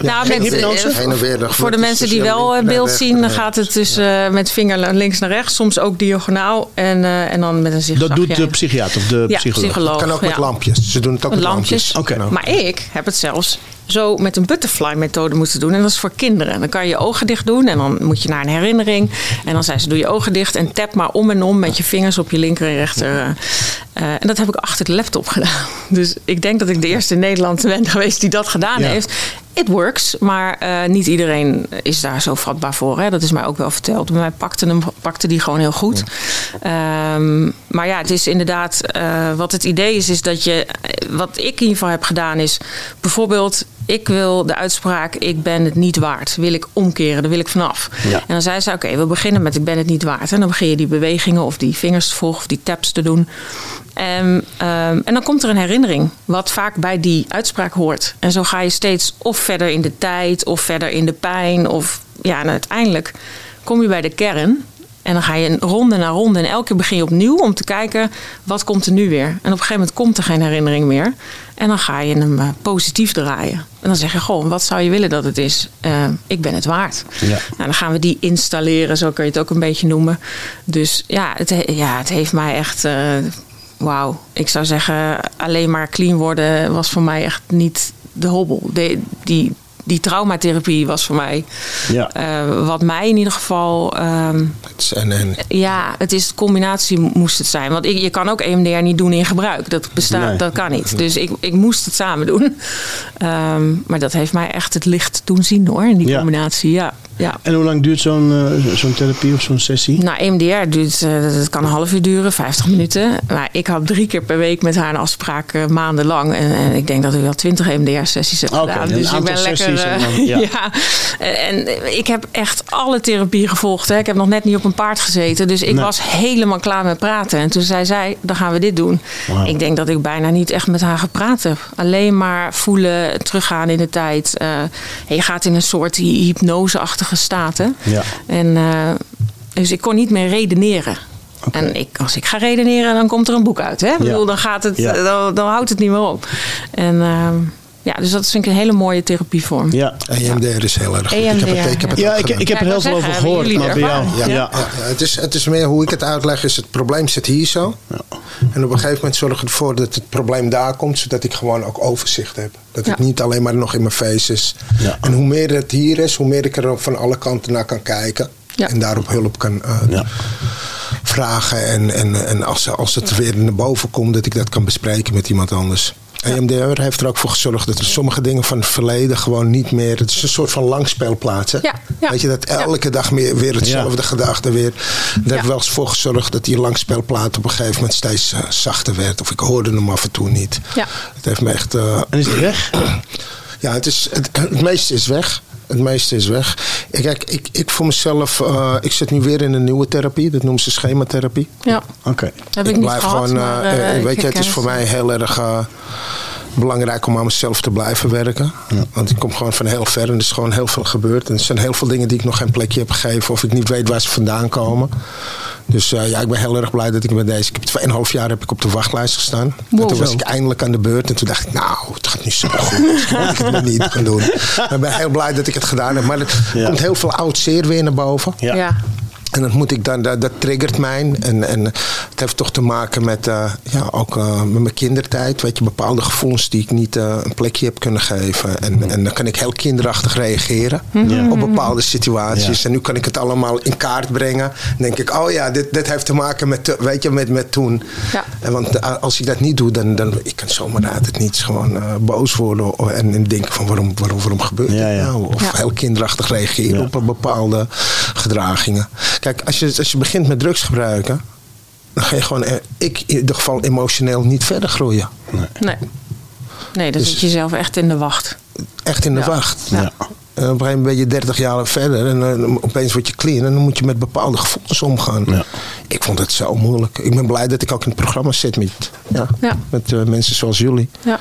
nou, geen met, hypnose? eh, de voor de mensen die tussen wel beeld zien, dan gaat het dus eh, met vinger links naar rechts, soms ook diagonaal en, eh, en dan met een zigzag. Dat doet de psychiater of de ja, psycholoog? psycholoog. kan ook met ja. lampjes. Ze doen het ook met, lampjes. lampjes. Oké. Maar ik heb het zelfs zo met een butterfly-methode moeten doen. En dat is voor kinderen. Dan kan je je ogen dicht doen en dan moet je naar een herinnering. En dan zei ze, doe je ogen dicht en tap maar om en om met je vingers op je linker en rechter. eh, eh, en dat heb ik achter de laptop gedaan. (laughs) Dus ik denk dat ik de eerste in Nederland (laughs) ben geweest die dat gedaan Ja. heeft. It works, maar eh, niet iedereen is daar zo vatbaar voor. Hè? Dat is mij ook wel verteld. Bij mij pakte, hem, pakte die gewoon heel goed. Ehm, maar ja, het is inderdaad... eh, wat het idee is, is dat je... Wat ik in ieder geval heb gedaan is... Bijvoorbeeld, ik wil de uitspraak... ik ben het niet waard. Wil ik omkeren, daar wil ik vanaf. Ja. En dan zei ze, oké, we beginnen met ik ben het niet waard. En dan begin je die bewegingen of die vingers te volgen... of die taps te doen. En, ehm, en dan komt er een herinnering, wat vaak bij die uitspraak hoort. En zo ga je steeds of verder in de tijd, of verder in de pijn. Of ja, en uiteindelijk kom je bij de kern. En dan ga je een ronde na ronde. En elke keer begin je opnieuw om te kijken, wat komt er nu weer? En op een gegeven moment komt er geen herinnering meer. En dan ga je hem eh, positief draaien. En dan zeg je, goh, wat zou je willen dat het is? Eh, ik ben het waard. Ja. Nou, dan gaan we die installeren, zo kun je het ook een beetje noemen. Dus ja, het, he- ja, het heeft mij echt. eh, Wauw. Ik zou zeggen, alleen maar clean worden was voor mij echt niet de hobbel. De, die, die traumatherapie was voor mij. Ja. eh, wat mij in ieder geval. ehm, Het en, en. ja, het is de combinatie moest het zijn. Want ik, je kan ook EMDR niet doen in gebruik. Dat bestaat, Nee. dat kan niet. Dus ik, ik moest het samen doen. Ehm, maar dat heeft mij echt het licht doen zien hoor, in die Ja. combinatie. Ja, ja. En hoe lang duurt zo'n eh, zo'n therapie of zo'n sessie? Nou, EMDR duurt, eh, dat kan een half uur duren, 50 minuten. Maar ik had drie keer per week met haar een afspraak eh, maandenlang. En, en ik denk dat ik wel 20 EMDR-sessies heb Oké, gedaan. een Dus ik ben lekker. sessies en eh, dan- (laughs) ja. ja. En ik heb echt alle therapie gevolgd. Hè. Ik heb nog net niet op een paard gezeten. Dus ik Nee. was helemaal klaar met praten. En toen zei zij, dan gaan we dit doen. Ik denk dat ik bijna niet echt met haar gepraat heb. Alleen maar voelen, teruggaan in de tijd. Eh, je gaat in een soort hy- hypnoseachtige staat. Hè? Ja. En, eh, dus ik kon niet meer redeneren. En ik, als ik ga redeneren, dan komt er een boek uit. Hè? Ik bedoel, dan, gaat het, Ja. dan, dan houdt het niet meer op. En ehm, ja, dus dat vind ik een hele mooie therapievorm. Ja. EMDR is heel erg goed. ik heb het, ik heb het Ja, ik, ik heb Ja, er heel veel over gehoord. Maar bij jou... Ja. Ja, ja, het, is, het is meer hoe ik het uitleg, is het probleem zit hier zo. En op een gegeven moment zorg ik ervoor dat het probleem daar komt, zodat ik gewoon ook overzicht heb. Dat het niet alleen maar nog in mijn face is. Ja. En hoe meer het hier is, hoe meer ik er van alle kanten naar kan kijken. Ja. En daarop hulp kan eh, Ja. vragen. En, en, en als, als het weer naar boven komt, dat ik dat kan bespreken met iemand anders. EMDR heeft er ook voor gezorgd dat er sommige dingen van het verleden gewoon niet meer. Het is een soort van langspeelplaats. Hè? Ja, ja. Weet je, dat elke dag meer, weer hetzelfde gedachte weer. Daar Ja. heeft wel eens voor gezorgd dat die langspeelplaat op een gegeven moment steeds eh, zachter werd. Of ik hoorde hem af en toe niet. Ja. Het heeft me echt. eh, En is het weg? (clears throat) ja, het, is, het, het meeste is weg. Het meeste is weg. Ik, kijk, ik, ik voor mezelf, eh, ik zit nu weer in een nieuwe therapie. Dat noemen ze schematherapie. Ja, Oké. heb ik, niet blijf gehad. gewoon, maar, eh, eh, ik weet je, het is voor mij heel erg belangrijk om aan mezelf te blijven werken. Want ik kom gewoon van heel ver en er is gewoon heel veel gebeurd. En er zijn heel veel dingen die ik nog geen plekje heb gegeven of ik niet weet waar ze vandaan komen. Dus eh, ja, ik ben heel erg blij dat ik met deze. Ik heb tweeënhalf jaar heb ik op de wachtlijst gestaan. Wow. En toen was ik eindelijk aan de beurt. En toen dacht ik, nou, het gaat niet zo goed. Misschien moet ik het maar niet gaan doen. Maar (laughs) ik ben heel blij dat ik het gedaan heb. Maar er Ja. komt heel veel oud zeer weer naar boven. Ja. En dat moet ik dan, dat, dat triggert mij. En, en het heeft toch te maken met, eh, ja, ook eh, met mijn kindertijd. Weet je, bepaalde gevoelens die ik niet eh, een plekje heb kunnen geven. En, en dan kan ik heel kinderachtig reageren Ja. op bepaalde situaties. Ja. En nu kan ik het allemaal in kaart brengen. Dan denk ik, oh ja, dit, dit heeft te maken met, weet je, met, met toen. Ja. En want als ik dat niet doe, dan, dan ik kan zomaar uit het niets gewoon eh, boos worden. En, en denken van waarom, waarom, waarom gebeurt dit Ja, ja. nou? Of Ja. heel kinderachtig reageren Ja. op een bepaalde gedragingen. Kijk, als je, als je begint met drugs gebruiken, dan ga je gewoon, eh, ik in ieder geval emotioneel niet verder groeien. Nee. Nee, dan Dus- zit je zelf echt in de wacht. Echt in de Ja. wacht. Ja. En op een gegeven moment ben je 30 jaar verder en dan opeens word je clean en dan moet je met bepaalde gevoelens omgaan. Ja. Ik vond het zo moeilijk. Ik ben blij dat ik ook in het programma zit met, ja, Ja. met eh, mensen zoals jullie. Ja.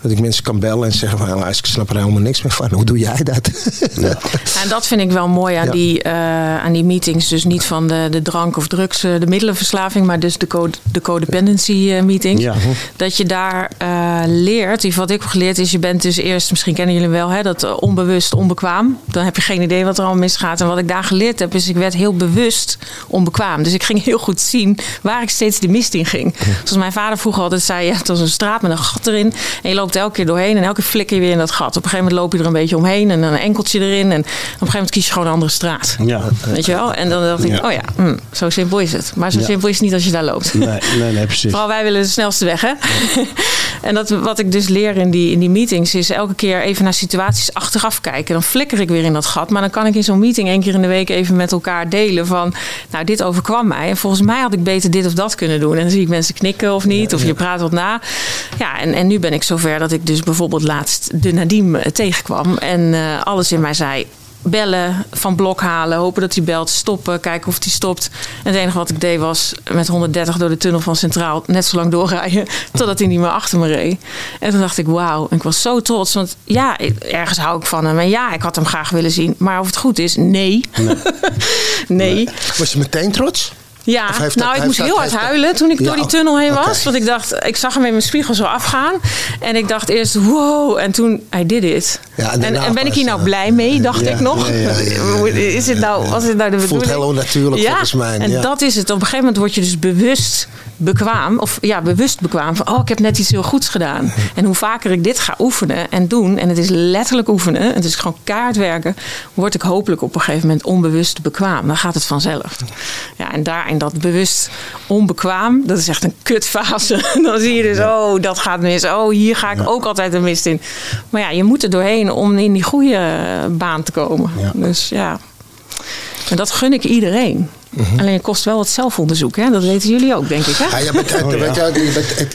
Dat ik mensen kan bellen en zeggen van, "Luister, ik snap er helemaal niks meer van. (laughs) Hoe doe jij dat? Ja. En dat vind ik wel mooi aan, Ja. die, eh, aan die meetings. Dus niet van de, de drank of drugs, eh, de middelenverslaving, maar dus de, code, de codependency eh, meetings. Ja. Dat je daar eh, leert, die wat ik heb geleerd is, je bent dus eerst, misschien kennen jullie wel, hè, dat onbewust onbekwaam. Dan heb je geen idee wat er al misgaat. En wat ik daar geleerd heb, is ik werd heel bewust onbekwaam. Dus ik ging heel goed zien waar ik steeds de mist in ging. Zoals mijn vader vroeger altijd zei, je hebt als een straat met een gat erin. En je loopt elke keer doorheen en elke keer flikker je weer in dat gat. Op een gegeven moment loop je er een beetje omheen en dan een enkeltje erin. En op een gegeven moment kies je gewoon een andere straat. Ja. Weet je wel? En dan dacht ik, Ja. oh ja, hm, zo simpel is het. Maar zo Ja. simpel is het niet als je daar loopt. Nee, nee, nee, (laughs) precies. Vooral wij willen de snelste weg, hè? (laughs) en dat, wat ik dus leer in die, in die meetings is elke keer even naar situaties achteraf kijken. Dan flikker ik weer in dat gat. Maar dan kan ik in zo'n meeting één keer in de week even met elkaar delen van... Nou, dit overkwam mij. En volgens mij had ik beter dit of dat kunnen doen. En dan zie ik mensen knikken of niet. Of je praat wat na. Ja, en, en nu ben ik zover dat ik dus bijvoorbeeld laatst de Nadim eh, tegenkwam. En eh, alles in mij zei bellen, van blok halen, hopen dat hij belt, stoppen, kijken of hij stopt. En het enige wat ik deed was met 130 door de tunnel van Centraal net zo lang doorrijden (laughs) totdat hij niet meer achter me reed. En toen dacht ik, wauw. En ik was zo trots, want ja, ergens hou ik van hem. En ja, ik had hem graag willen zien. Maar of het goed is, nee. Nee. (laughs) Was je meteen trots? Ja, nou, dat- ik moest dat- heel hard huilen toen ik Ja, door die tunnel heen was. Want ik dacht, ik zag hem in mijn spiegel zo afgaan. En ik dacht eerst, wow. En toen, hij did it. Ja, en en, daarna en ben ik hier nou blij mee, dacht ja, ik nog. Is dit nou, was dit nou de Voelt bedoeling? heel onnatuurlijk volgens mij, En dat is het. Op een gegeven moment word je dus bewust bekwaam. Of ja, bewust bekwaam. Van, oh, ik heb net iets heel goeds gedaan. En hoe vaker ik dit ga oefenen en doen. En het is letterlijk oefenen. Het is gewoon kaart werken. Word ik hopelijk op een gegeven moment onbewust bekwaam. Dan gaat het vanzelf. Ja, en daar in dat bewust onbekwaam. Dat is echt een kutfase. (laughs) Dan zie je dus, oh, dat gaat mis. Oh, hier ga ik ook altijd een mist in. Maar ja, je moet er doorheen om in die goede baan te komen. Ja. Dus ja. En dat gun ik iedereen. Mhm. Alleen het kost wel wat zelfonderzoek, hè? dat weten jullie ook, denk ik.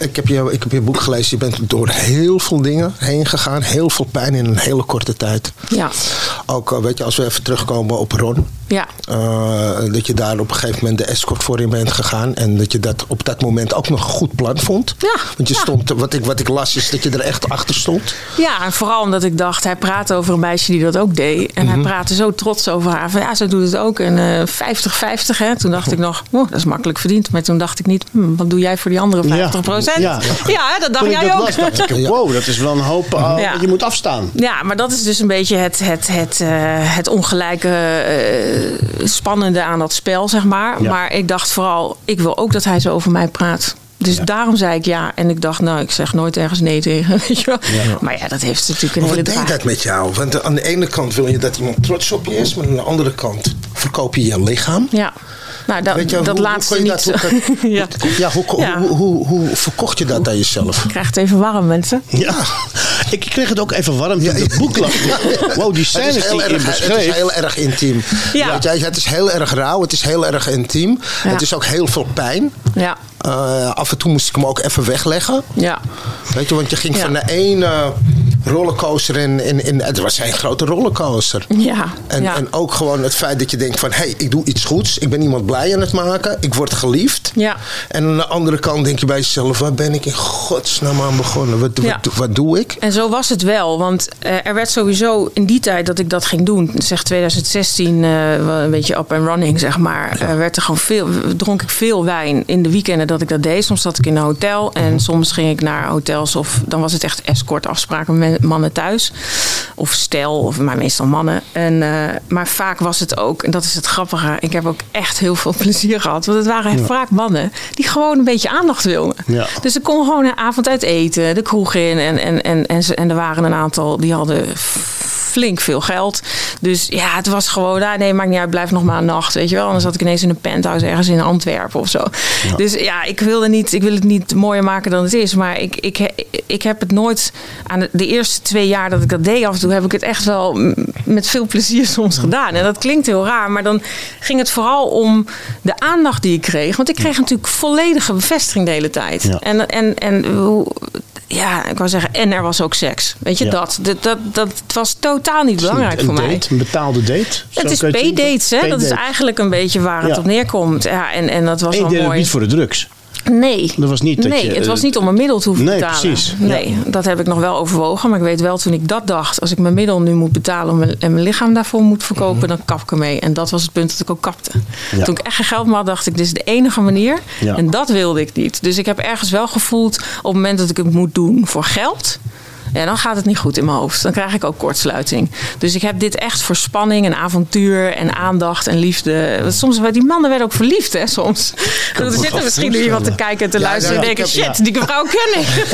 Ik, heb je, boek gelezen, je bent door heel veel dingen heen gegaan, heel veel pijn in een hele korte tijd. Ja. Ook eh, weet je, als we even terugkomen op Ron, ja. Eh, dat je daar op een gegeven moment de escort voor in bent gegaan en dat je dat op dat moment ook nog een goed plan vond. Ja. Want je stond, wat ik, wat ik las is dat je er echt achter stond. Ja, en vooral omdat ik dacht, hij praat over een meisje die dat ook deed. En hij mhm. praatte zo trots over haar, van ja, ze doet het ook. En eh, 50-50 hè? Toen dacht ik nog, dat is makkelijk verdiend. Maar toen dacht ik niet, hm, wat doe jij voor die andere 50%? Ja, (laughs) ja. dat dacht jij ook. (laughs) Wow, dat is wel een hoop. Uh, je moet afstaan. Ja, maar dat is dus een beetje het, het, het, eh, het ongelijke eh, spannende aan dat spel, zeg maar. Maar ik dacht vooral, ik wil ook dat hij zo over mij praat. Dus daarom zei ik ja. En ik dacht, nou, ik zeg nooit ergens nee tegen. (laughs) Weet je wel. Maar ja, dat heeft natuurlijk een maar hele draai. Hoe denk dat met jou? Want aan de ene kant wil je dat iemand trots op je is. Maar aan de andere kant verkoop je je lichaam. Ja, nou, dat, je, dat hoe- laatste niet. dat- (laughs) hoe ja. Ja, hoe, hoe, Ja. Hoe, hoe, hoe verkocht je dat aan jezelf? Ik krijg het even warm, mensen. Ja, ik kreeg het ook even warm toen Ja, (laughs) het boek las. Wow, die scènes is, heel die je erg, het is heel erg intiem. Ja. Weet je, het is heel erg rauw, het is heel erg intiem. Ja. Het is ook heel veel pijn. Ja, Eh, af en toe moest ik hem ook even wegleggen. ja. Weet je, want je ging Ja. van de ene rollercoaster in, in, in. Het was een grote rollercoaster. Ja, En, ja. en ook gewoon het feit dat je denkt van... hé, hey, ik doe iets goeds. Ik ben iemand blij aan het maken. Ik word geliefd. Ja. En aan de andere kant denk je bij jezelf... waar ben ik in godsnaam aan begonnen? Wat, Ja. wat, wat doe ik? En zo was het wel, want eh, er werd sowieso in die tijd dat ik dat ging doen, zeg 2016, eh, een beetje up and running, zeg maar, werd er gewoon veel, dronk ik veel wijn in de weekenden dat ik dat deed. Soms zat ik in een hotel en soms ging ik naar hotels of dan was het echt escort afspraken met mannen thuis. Of stel, of maar meestal mannen. En, eh, maar vaak was het ook, en dat is het grappige, ik heb ook echt heel veel (laughs) plezier gehad. Want het waren vaak mannen die gewoon een beetje aandacht wilden. Ja. Dus ik kon gewoon een avond uit eten, de kroeg in. En, en, en, en, ze- en er waren een aantal die hadden flink veel geld. Dus ja, het was gewoon, ah, nee, maakt niet uit, blijf nog maar een nacht, weet je wel. Anders zat ik ineens in een penthouse ergens in Antwerpen of zo. Dus ja, ik wilde niet, ik wil het niet mooier maken dan het is. Maar ik, ik, ik heb het nooit, aan de, de eerste twee jaar dat ik dat deed af en toe, heb ik het echt wel met veel plezier soms gedaan. En dat klinkt heel raar, maar dan ging het vooral om de aandacht die ik kreeg. Want ik kreeg natuurlijk volledige bevestiging de hele tijd. Ja. En, en, en ja, ik wou zeggen, en er was ook seks. Weet je, Ja. dat, dat, dat, dat was totaal niet belangrijk een voor mij. een betaalde date. Het is paydates, hè? Dat is eigenlijk een beetje waar het Ja. op neerkomt. Ja, en, en dat was En wel mooi. niet voor de drugs. Nee. Dat was niet dat nee, je, het eh, was niet om een middel te hoeven nee, betalen. precies. Ja. Nee, dat heb ik nog wel overwogen. Maar ik weet wel, toen ik dat dacht, als ik mijn middel nu moet betalen mijn- en mijn lichaam daarvoor moet verkopen, dan kap ik ermee. En dat was het punt dat ik ook kapte. Mhm. Ja. Toen ik echt geen geld meer had, dacht ik, dit is de enige manier. Ja. En dat wilde ik niet. Dus ik heb ergens wel gevoeld, op het moment dat ik het moet doen voor geld. Ja, dan gaat het niet goed in mijn hoofd. Dan krijg ik ook kortsluiting. Dus ik heb dit echt voor spanning en avontuur en aandacht en liefde. Want Soms, die mannen werden ook verliefd, hè, soms. Er zit er misschien nu iemand te kijken en te Ja, luisteren en ja, denken... shit, die vrouw ken ik. (laughs)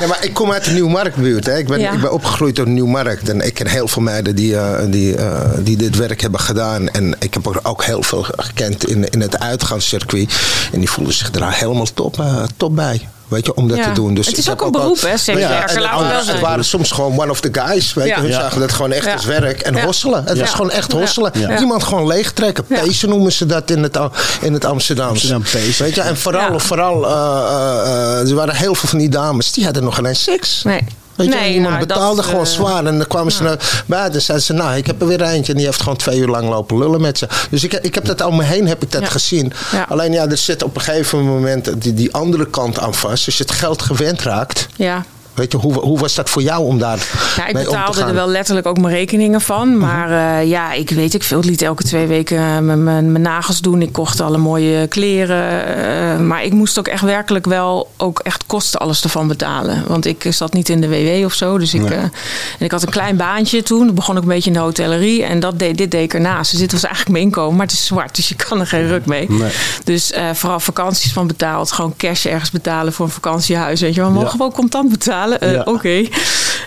Ja, maar ik kom uit de Nieuwmarktbuurt. Hè. Ik, ben, Ja. ik ben opgegroeid door de Nieuwmarkt. En ik ken heel veel meiden die, eh, die, eh, die dit werk hebben gedaan. En ik heb er ook heel veel gekend in, in het uitgaanscircuit. En die voelden zich daar helemaal top, eh, top bij. Weet je, om dat Ja. te doen. Dus Het is ik ook heb een beroep, hè, sekswerker, en laten we het- wel Het zijn. waren soms gewoon one of the guys. Weet Ja. je. Hun Ja. zagen dat gewoon echt Ja. als werk. En Ja. hosselen. Het Ja. was gewoon echt Ja. hosselen. Ja. Iemand gewoon leegtrekken. Ja. Pezen noemen ze dat in het, in het Amsterdams. Amsterdam pezen. Weet je, en vooral, Ja. vooral eh, eh, eh, er waren heel veel van die dames. Die hadden nog geen eens seks. Nee. Weet je, Nee, iemand nou, betaalde dat, gewoon eh, zwaar. En dan kwamen ze naar buiten en zeiden ze... nou, ik heb er weer eentje. En die heeft gewoon twee uur lang lopen lullen met ze. Dus ik, ik heb dat om me heen heb ik dat Ja. gezien. Ja. Alleen ja, er zit op een gegeven moment die, die andere kant aan vast. Als je het geld gewend raakt... Ja. Weet je, hoe, hoe was dat voor jou om daar Ja, ik mee om te betaalde er wel letterlijk ook mijn rekeningen van. Maar eh, ja, ik weet ik veel. Liet elke twee weken eh, mijn, mijn, mijn nagels doen. Ik kocht alle mooie kleren. eh, maar ik moest ook echt werkelijk wel ook echt kosten alles ervan betalen. Want ik zat niet in de WW of zo. Dus ik, en ik had een klein baantje toen. Toen begon ik een beetje in de hotellerie. En dat deed, dit deed ik ernaast. Dus dit was eigenlijk mijn inkomen. Maar het is zwart. Dus je kan er geen ruk mee. Nee. Dus vooral vakanties van betaald. Gewoon cash ergens betalen voor een vakantiehuis. Weet je wel. We mogen Ja. we ook contant betalen? Eh, Ja. Oké.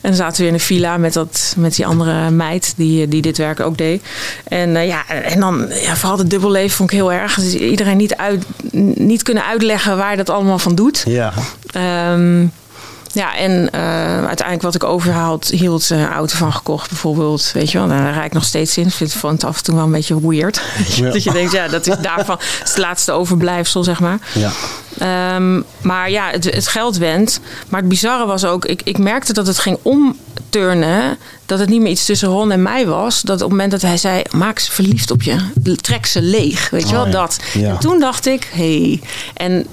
En dan zaten we in een villa met, dat, met die andere meid die, die dit werk ook deed. En eh, ja, en dan ja, vooral het dubbelleven vond ik heel erg. Dus iedereen niet, uit, niet kunnen uitleggen waar je dat allemaal van doet. Ja. Ehm, ja, en eh, uiteindelijk wat ik overhaald, hield een auto van gekocht bijvoorbeeld. Weet je wel, daar rijd ik nog steeds in. Ik vind het af en toe wel een beetje weird. (laughs) Ja. dat je denkt, ja, dat is daarvan het is het laatste overblijfsel, zeg maar. Ja. Ehm, maar ja, het, het geld went. Maar het bizarre was ook, ik, ik merkte dat het ging omturnen. Dat het niet meer iets tussen Ron en mij was. Dat op het moment dat hij zei, maak ze verliefd op je. Trek ze leeg. Weet je wel, Oh ja. dat. Ja. En toen dacht ik, hé. Hey. En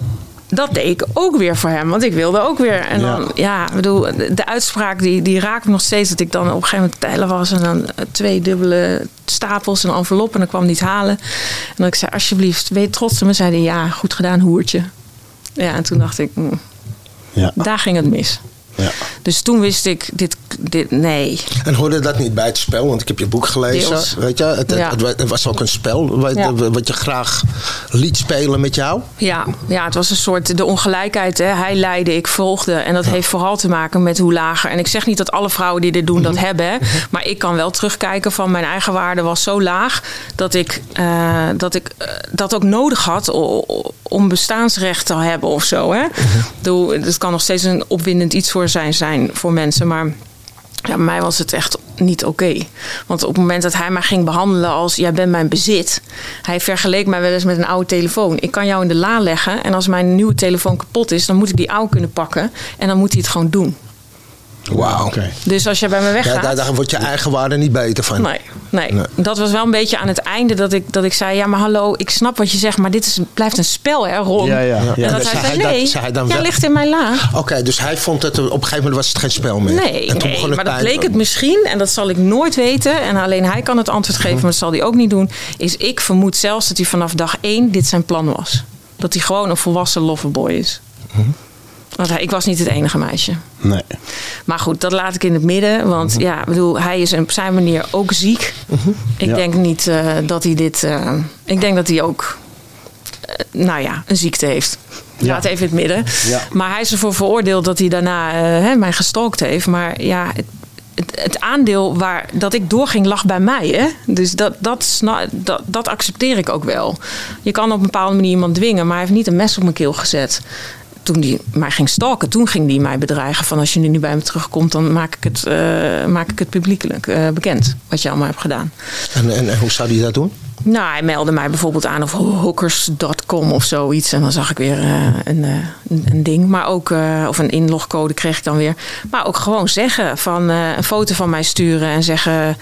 dat deed ik ook weer voor hem. Want ik wilde ook weer. En Ja. dan, ja, bedoel, de, uitspraak die, die raakt me nog steeds. Dat ik dan op een gegeven moment tellen was. En dan eh, twee dubbele stapels en een envelop. En dan kwam niet halen. En dan ik zei, alsjeblieft, je trots op me? Zei hij, ja, goed gedaan, hoertje. Ja, en toen dacht ik, mm, Ja. daar ging het mis. Ja. Dus toen wist ik, dit, dit nee. En hoorde dat niet bij het spel? Want ik heb je boek gelezen. Deels. Weet je, het, Ja. het wa- het was ook een spel wat, Ja. wat je graag liet spelen met jou. Ja, ja, het was een soort de ongelijkheid. Hè. Hij leidde, ik volgde. En dat heeft vooral te maken met hoe lager. En ik zeg niet dat alle vrouwen die dit doen dat hebben. Hè. Maar ik kan wel terugkijken van mijn eigen waarde was zo laag dat ik, eh, dat, ik eh, dat ook nodig had om bestaansrecht te hebben of zo. Hè. Het kan nog steeds een opwindend iets voor zijn, zijn voor mensen. Maar ja, mij was het echt niet oké. Want op het moment dat hij mij ging behandelen als jij bent mijn bezit. Hij vergeleek mij wel eens met een oude telefoon. Ik kan jou in de la leggen en als mijn nieuwe telefoon kapot is, dan moet ik die oude kunnen pakken en dan moet hij het gewoon doen. Wauw. Oké. Dus als jij bij me Ja, weggaat. daar, daar wordt je eigen waarde niet beter van. Nee, nee, Nee. dat was wel een beetje aan het einde dat ik, dat ik zei: Ja, maar hallo, ik snap wat je zegt, maar dit is, blijft een spel, hè, Ron? Ja, ja. En Ja. dat Dus hij hij zei: dat- Nee, zei hij dan jij wel- ligt in mijn la. Oké, dus hij vond het op een gegeven moment was het geen spel meer. Nee, En toen nee begon het maar dat bleek het misschien, en dat zal ik nooit weten. En alleen hij kan het antwoord geven, maar dat zal hij ook niet doen. Is ik vermoed zelfs dat hij vanaf dag één dit zijn plan was. Dat hij gewoon een volwassen loverboy is. Want hij, ik was niet het enige meisje. Nee. Maar goed, dat laat ik in het midden. Want ja, ik bedoel, hij is op zijn manier ook ziek. Ik Ja. denk niet eh, dat hij dit. eh, ik denk dat hij ook. eh, nou ja, een ziekte heeft. Ja. Laat even in het midden. Ja. Maar hij is ervoor veroordeeld dat hij daarna hè, mij gestalkt heeft. Maar ja, het, het, het aandeel waar dat ik doorging lag bij mij. Hè? Dus dat, dat, dat, dat accepteer ik ook wel. Je kan op een bepaalde manier iemand dwingen, maar hij heeft niet een mes op mijn keel gezet. Toen hij mij ging stalken, toen ging hij mij bedreigen van als je nu bij me terugkomt, dan maak ik het, eh, maak ik het publiekelijk eh, bekend wat je allemaal hebt gedaan. En, en, en hoe zou hij dat doen? Nou, hij meldde mij bijvoorbeeld aan of hookers.com of zoiets. En dan zag ik weer eh, een, eh, een, een ding. Maar ook, eh, of een inlogcode kreeg ik dan weer. Maar ook gewoon zeggen van een foto van mij sturen en zeggen...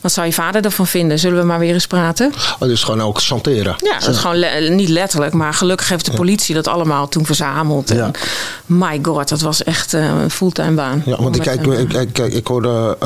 Wat zou je vader ervan vinden? Zullen we maar weer eens praten? Oh, dus gewoon ook chanteren. Ja, dat is gewoon le- niet letterlijk. Maar gelukkig heeft de politie dat allemaal toen verzameld. En Ja. my god, dat was echt een fulltime baan. Ja, want ik, kijk, ik, ik, ik, hoorde,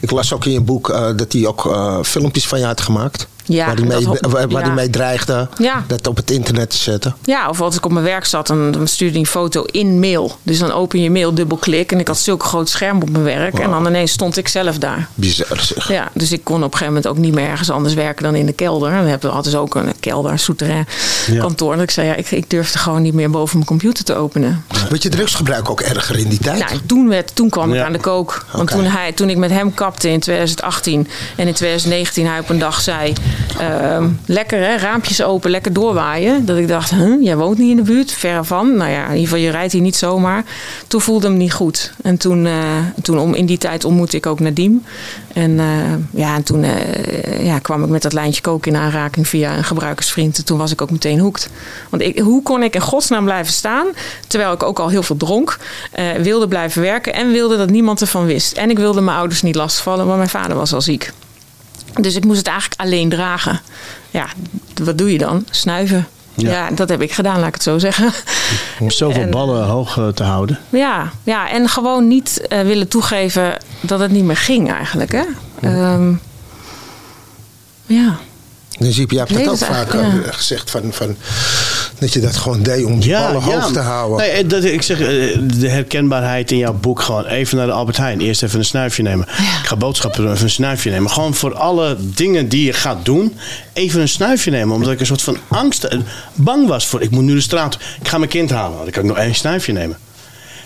ik las ook in je boek dat hij ook filmpjes van je had gemaakt. Ja, waar hij mee, waar, waar ja. mee dreigde Ja. dat op het internet te zetten. Ja, of als ik op mijn werk zat, dan, dan stuurde hij een foto in mail. Dus dan open je mail, dubbelklik. En ik had zulk groot scherm op mijn werk. En dan ineens stond ik zelf daar. Bizar zeg. Ja, dus ik kon op een gegeven moment ook niet meer ergens anders werken dan in de kelder. En we hebben altijd ook een kelder, een souterrain Ja. kantoor. En ik zei, ja, ik, ik durfde gewoon niet meer boven mijn computer te openen. Weet je drugsgebruik ook erger in die tijd? Nou, toen, werd, toen kwam ik Ja. aan de kook. Want toen, hij, toen ik met hem kapte in 2018 en in 2019 hij op een dag zei... ehm, lekker hè, raampjes open, lekker doorwaaien. Dat ik dacht, jij woont niet in de buurt, verre van. Nou ja, in ieder geval, je rijdt hier niet zomaar. Toen voelde hem niet goed. En toen, eh, toen om, in die tijd ontmoette ik ook Nadim. En, eh, ja, en toen eh, ja, kwam ik met dat lijntje koken in aanraking via een gebruikersvriend. En toen was ik ook meteen hoekt. Want ik, hoe kon ik in godsnaam blijven staan, terwijl ik ook al heel veel dronk, wilde blijven werken en wilde dat niemand ervan wist. En ik wilde mijn ouders niet lastigvallen, want mijn vader was al ziek. Dus ik moest het eigenlijk alleen dragen. Ja, wat doe je dan? Snuiven. Ja. Ja, dat heb ik gedaan, laat ik het zo zeggen. Om zoveel En- ballen hoog eh, te houden. Ja, ja en gewoon niet eh, willen toegeven dat het niet meer ging eigenlijk. Hè? Ehm, ja. Dus je, je hebt Nee, ook dat is vaak eh, ja. gezegd van, van, dat je dat gewoon deed om die ballen hoog te houden. Nee, eh, dat, ik zeg, eh, de herkenbaarheid in jouw boek gewoon even naar de Albert Heijn. Eerst even een snuifje nemen. Ik ga boodschappen doen, even een snuifje nemen. Gewoon voor alle dingen die je gaat doen, even een snuifje nemen. Omdat ik een soort van angst, bang was voor. Ik moet nu de straat, ik ga mijn kind halen. Dan kan ik nog één snuifje nemen.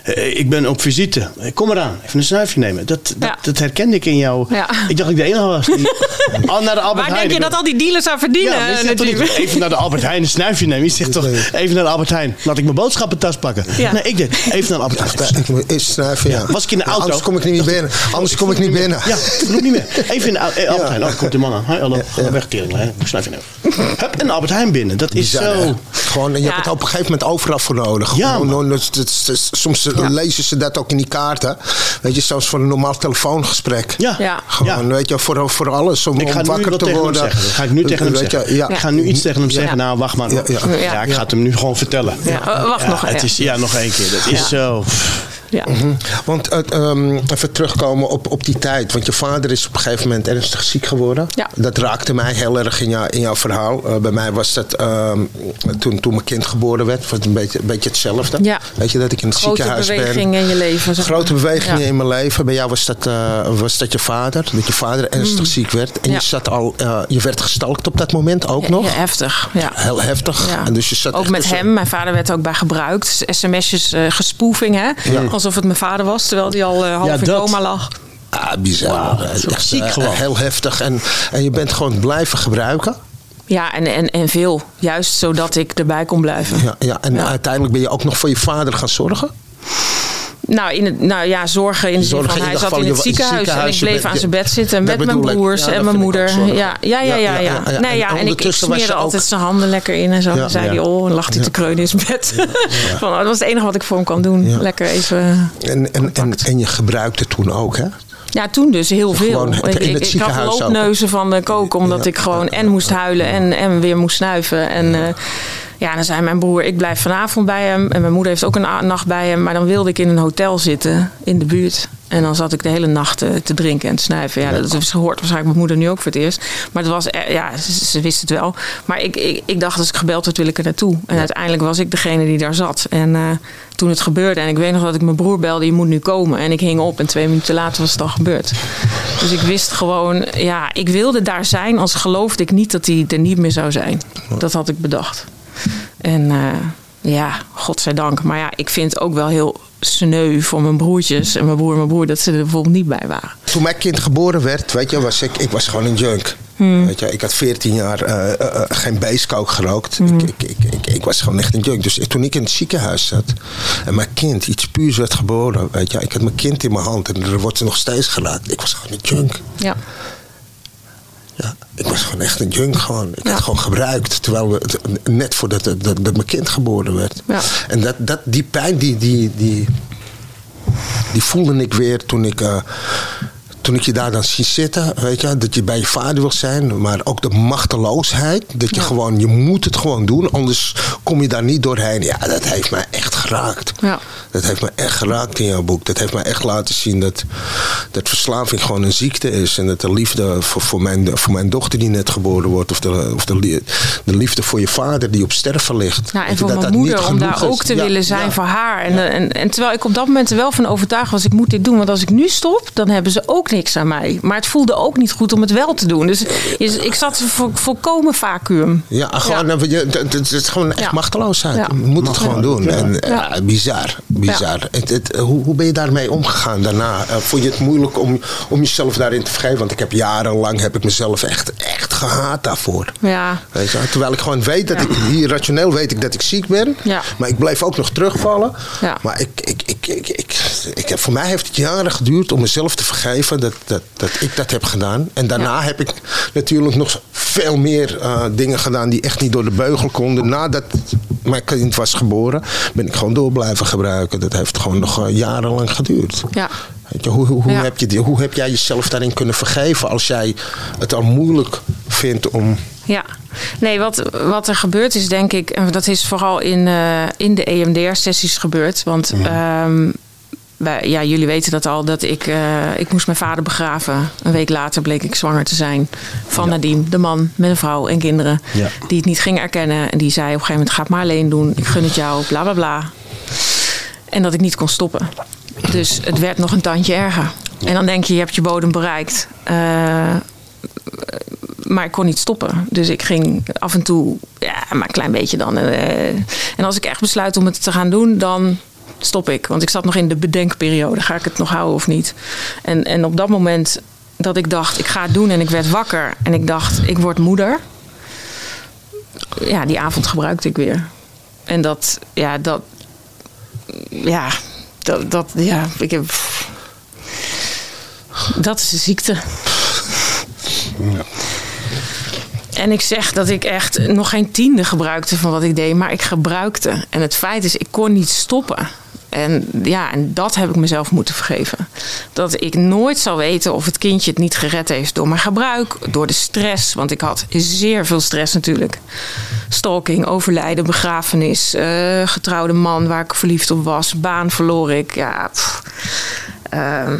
Eh, Ik ben op visite. Eh, Kom eraan, even een snuifje nemen. Dat, dat, Ja. dat herkende ik in jou. Ja. Ik dacht dat ik de enige was. die- (laughs) Al naar de Albert Waar Heijn. denk je dat al die dealers aan verdienen? ja, je natuurlijk? even naar de Albert Heijn een snuifje nemen. Je zegt toch even naar de Albert Heijn. Laat ik mijn boodschappentas pakken. Ja. Nee, ik deed even naar de Albert Heijn. Ik moet eerst snuiven, ja. Was ik in de auto? Anders kom ik niet meer binnen. Anders kom ik niet binnen. Ja, ik doe niet meer. Even in de Al- eh, Albert Heijn. Oh, komt de man aan. Hoi, hallo. Ja. weg, tering. hè. Ik snuifje nemen. Hup, en de Albert Heijn binnen. Dat is zo... Gewoon, je Ja. hebt het op een gegeven moment overal voor nodig. Ja, Gewoon, soms lezen ze dat ook in die kaarten. Weet je, zelfs voor een normaal telefoongesprek. Ja. Ja. Gewoon, weet je, voor, voor alles. Om, Ik ga om nu wakker te worden. Dat ga ik nu tegen hem Weet je, zeggen. ja. Ik ga nu iets tegen hem zeggen. Nou, wacht maar. Ja, ja. Ja, ik ga het hem nu gewoon vertellen. Ja, oh, wacht nog, Het ja. is, ja, nog één keer. Dat is zo... Ja. Want eh, ehm, even terugkomen op, op die tijd. Want je vader is op een gegeven moment ernstig ziek geworden. Ja. Dat raakte mij heel erg in, jou, in jouw verhaal. Eh, bij mij was dat ehm, toen, toen mijn kind geboren werd. Was het een beetje, een beetje hetzelfde. Ja. Weet je, dat ik in het Grote ziekenhuis ben. beweging in je leven. zeg Grote bewegingen Ja. in mijn leven. Bij jou was dat, eh, was dat je vader. Dat je vader ernstig ziek werd. En Mm. Je, zat al, je werd gestalkt op dat moment ook nog. Ja, heftig. Ja. Heel heftig. Ja. En dus je zat ook met tussen- hem. Mijn vader werd ook bij gebruikt. SMS'jes, eh gespoefing, hè? Alsof het mijn vader was, terwijl hij al eh, half Ja, in dat. coma lag. Ah, bizar. Wauw, dat is Echt, ziek eh, gewoon. Heel heftig. En, en je bent gewoon blijven gebruiken. Ja, en, en, en veel. Juist zodat ik erbij kon blijven. Ja, ja, en Ja. uiteindelijk ben je ook nog voor je vader gaan zorgen. Nou, in het, nou ja, zorgen in de zin van hij zat in het ziekenhuis, en ik bleef aan zijn bed zitten met mijn broers en mijn moeder. Ja, ja, ja, ja. Nee, En ja, en ik, smeerde altijd zijn handen lekker in en zo. Dan zei hij, oh, en lag hij te kreunen in zijn bed. (laughs) Van, dat was het enige wat ik voor hem kan doen. Lekker even... En, en, en, en je gebruikte toen ook, hè? Ja, toen dus heel veel. Gewoon ik, had loopneuzen van de koken, omdat ik gewoon en moest huilen en, en weer moest snuiven. En eh, ja, dan zei mijn broer, ik blijf vanavond bij hem. En mijn moeder heeft ook een nacht bij hem. Maar dan wilde ik in een hotel zitten in de buurt. En dan zat ik de hele nacht eh, te drinken en te snuiven. Ja, dat is- hoort waarschijnlijk mijn moeder nu ook voor het eerst. Maar het was, eh, ja, ze, ze wist het wel. Maar ik, ik, ik dacht, als ik gebeld werd, wil ik er naartoe. En uiteindelijk was ik degene die daar zat. En eh, toen het gebeurde, en ik weet nog dat ik mijn broer belde, je moet nu komen. En ik hing op en twee minuten later was het al gebeurd. Dus ik wist gewoon, ja, ik wilde daar zijn als geloofde ik niet dat hij er niet meer zou zijn. Dat had ik bedacht. En eh, ja, godzijdank. Maar ja, ik vind het ook wel heel sneu voor mijn broertjes en mijn broer en mijn broer dat ze er bijvoorbeeld niet bij waren. Toen mijn kind geboren werd, weet je, was ik, ik was gewoon een junk. Hmm. Weet je, ik had 14 jaar eh, eh, geen basecoke gerookt. Hmm. Ik, ik, ik, ik, was gewoon echt een junk. Dus toen ik in het ziekenhuis zat en mijn kind iets puurs werd geboren, weet je, ik had mijn kind in mijn hand en er wordt er nog steeds geraakt. Ik was gewoon een junk. Ja. Ja, ik was gewoon echt een junk gewoon. Ik Ja. had gewoon gebruikt. Terwijl we, het- net voordat dat, dat, dat mijn kind geboren werd. Ja. En dat, dat, die pijn, die, die, die, die voelde ik weer toen ik, eh, toen ik je daar dan zie zitten. Weet je, dat je bij je vader wil zijn. Maar ook de machteloosheid. Dat je Ja. gewoon, je moet het gewoon doen. Anders kom je daar niet doorheen. Ja, dat heeft mij echt geraakt. Ja. Dat heeft me echt geraakt in jouw boek. Dat heeft mij echt laten zien dat, dat verslaving gewoon een ziekte is. En dat de liefde voor, voor, mijn, voor mijn dochter die net geboren wordt. Of, de, of de, de liefde voor je vader die op sterven ligt. Nou, en voor dat mijn dat niet moeder om daar is. ook te Ja, willen zijn voor haar. En, en, en terwijl ik op dat moment er wel van overtuigd was, ik moet dit doen. Want als ik nu stop, dan hebben ze ook niks aan mij. Maar het voelde ook niet goed om het wel te doen. Dus je- ik zat vo- volkomen vacuüm. Ja, gewoon, Ja. eh, je- het- is gewoon echt Ja. machteloosheid. Ja. Je moet het gewoon doen. En, Ja. ja, bizar, bizar. Het, het, hoe, hoe ben je daarmee omgegaan daarna? Eh, vond je het moeilijk om, om jezelf daarin te vergeven? Want ik heb jarenlang heb ik mezelf echt, echt gehaat daarvoor. Ja, Weet je, terwijl ik gewoon weet dat Ja. ik hier rationeel weet ik dat ik ziek ben. Ja. Maar ik blijf ook nog terugvallen. Ja. Maar ik, ik, ik, ik, ik, ik heb, voor mij heeft het jaren geduurd om mezelf te vergeven dat, dat, dat ik dat heb gedaan. En daarna heb ik natuurlijk nog veel meer eh, dingen gedaan die echt niet door de beugel konden. Nadat mijn kind was geboren, ben ik gewoon door blijven gebruiken. Dat heeft gewoon nog eh, jarenlang geduurd. ja. Weet je, hoe, hoe, hoe Ja. heb je, hoe heb jij jezelf daarin kunnen vergeven als jij het al moeilijk vindt om. Ja, nee, wat, wat er gebeurd is, denk ik, en dat is vooral in, eh, in de EMDR-sessies gebeurd. Want ehm, ja, jullie weten dat al, dat ik, eh, ik moest mijn vader begraven. Een week later bleek ik zwanger te zijn van Nadim, de man met een vrouw en kinderen. Ja. Die het niet ging erkennen. En die zei op een gegeven moment, ga het maar alleen doen. Ik gun het jou, bla bla bla. En dat ik niet kon stoppen. Dus het werd nog een tandje erger. En dan denk je, je hebt je bodem bereikt. Eh, maar ik kon niet stoppen. Dus ik ging af en toe, ja, maar een klein beetje dan. eh, en als ik echt besluit om het te gaan doen, dan stop ik. Want ik zat nog in de bedenkperiode. Ga ik het nog houden of niet? En, en op dat moment dat ik dacht, ik ga het doen en ik werd wakker. En ik dacht, ik word moeder. Ja, die avond gebruikte ik weer. En dat, ja, dat, ja, dat, dat ja, ik heb... Dat is de ziekte. En ik zeg dat ik echt nog geen tiende gebruikte van wat ik deed, maar ik gebruikte. En het feit is, ik kon niet stoppen. En ja, en dat heb ik mezelf moeten vergeven. Dat ik nooit zal weten of het kindje het niet gered heeft door mijn gebruik, door de stress. Want ik had zeer veel stress natuurlijk. Stalking, overlijden, begrafenis, eh, getrouwde man waar ik verliefd op was, baan verloor ik. Ja, pff. Ehm,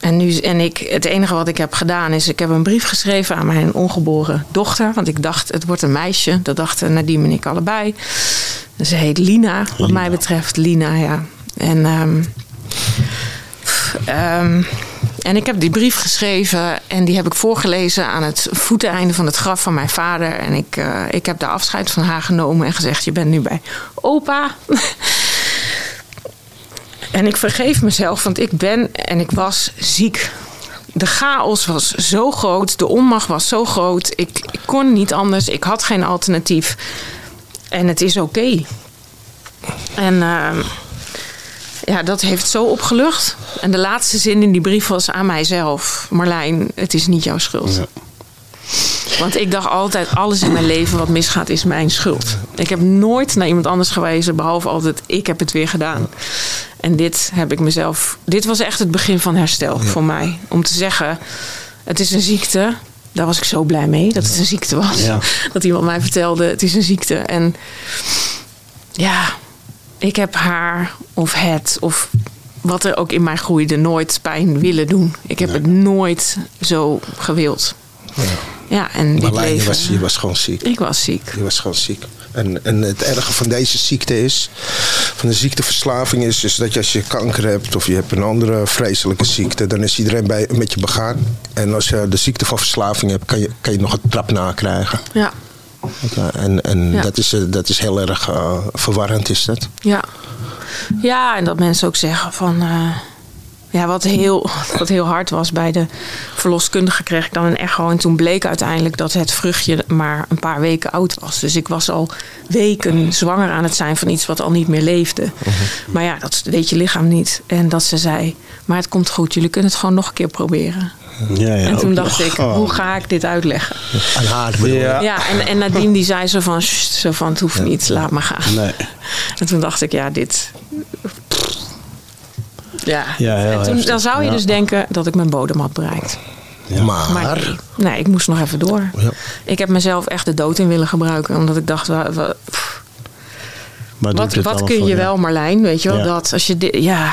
en, nu, en ik, het enige wat ik heb gedaan is, ik heb een brief geschreven aan mijn ongeboren dochter. Want ik dacht, het wordt een meisje. Dat dachten Nadim en ik allebei. Ze heet Lina, wat Lina. mij betreft. Lina, ja. En, ehm, ehm, en ik heb die brief geschreven en die heb ik voorgelezen aan het voeteinde van het graf van mijn vader. En ik, eh, ik heb daar afscheid van haar genomen en gezegd, je bent nu bij opa. (laughs) En ik vergeef mezelf, want ik ben en ik was ziek. De chaos was zo groot, de onmacht was zo groot. Ik, kon niet anders, ik had geen alternatief. En het is oké. En ehm, ja, dat heeft zo opgelucht. En de laatste zin in die brief was aan mijzelf. Marlijn, het is niet jouw schuld. Ja. Want ik dacht altijd, alles in mijn leven wat misgaat is mijn schuld. Ik heb nooit naar iemand anders gewezen, behalve altijd, ik heb het weer gedaan. En dit heb ik mezelf, dit was echt het begin van herstel voor mij. Om te zeggen, het is een ziekte. Daar was ik zo blij mee, dat het een ziekte was. Ja. (laughs) Dat iemand mij vertelde, het is een ziekte. En ja, ik heb haar of het of wat er ook in mij groeide nooit pijn willen doen. Ik heb het nooit zo gewild. Ja, en dit Marlijn, je was, je was gewoon ziek. Ik was ziek. Je was gewoon ziek. En, en het erge van deze ziekte is, van de ziekteverslaving is, is dat je als je kanker hebt of je hebt een andere vreselijke ziekte, dan is iedereen bij, met je begaan. En als je de ziekte van verslaving hebt, kan je, kan je nog een trap nakrijgen. Ja, Ja, en en Ja. dat, is, eh, dat is heel erg eh, verwarrend, is dat? ja. Ja, en dat mensen ook zeggen van... eh, ja, wat heel, wat heel hard was bij de verloskundige kreeg ik dan een echo. En toen bleek uiteindelijk dat het vruchtje maar een paar weken oud was. Dus ik was al weken zwanger aan het zijn van iets wat al niet meer leefde. Maar ja, dat weet je lichaam niet. En dat ze zei, maar het komt goed. Jullie kunnen het gewoon nog een keer proberen. Ja, ja, en toen dacht nog. ik, Oh. hoe ga ik dit uitleggen? Aan haar bedoel je? Ja. Ja, en, en Nadine die zei zo van, zo van, het hoeft niet, laat maar gaan. Nee. En toen dacht ik, ja, dit... Ja, Ja, heel en toen, dan zou je Ja. dus denken dat ik mijn bodem had bereikt. Maar, Maar nee, nee, ik moest nog even door. Ja. Ik heb mezelf echt de dood in willen gebruiken. Omdat ik dacht, wa- wa- wat, wat kun je je? wel Marlijn? Weet je wel, Ja. dat als je... di- Ja,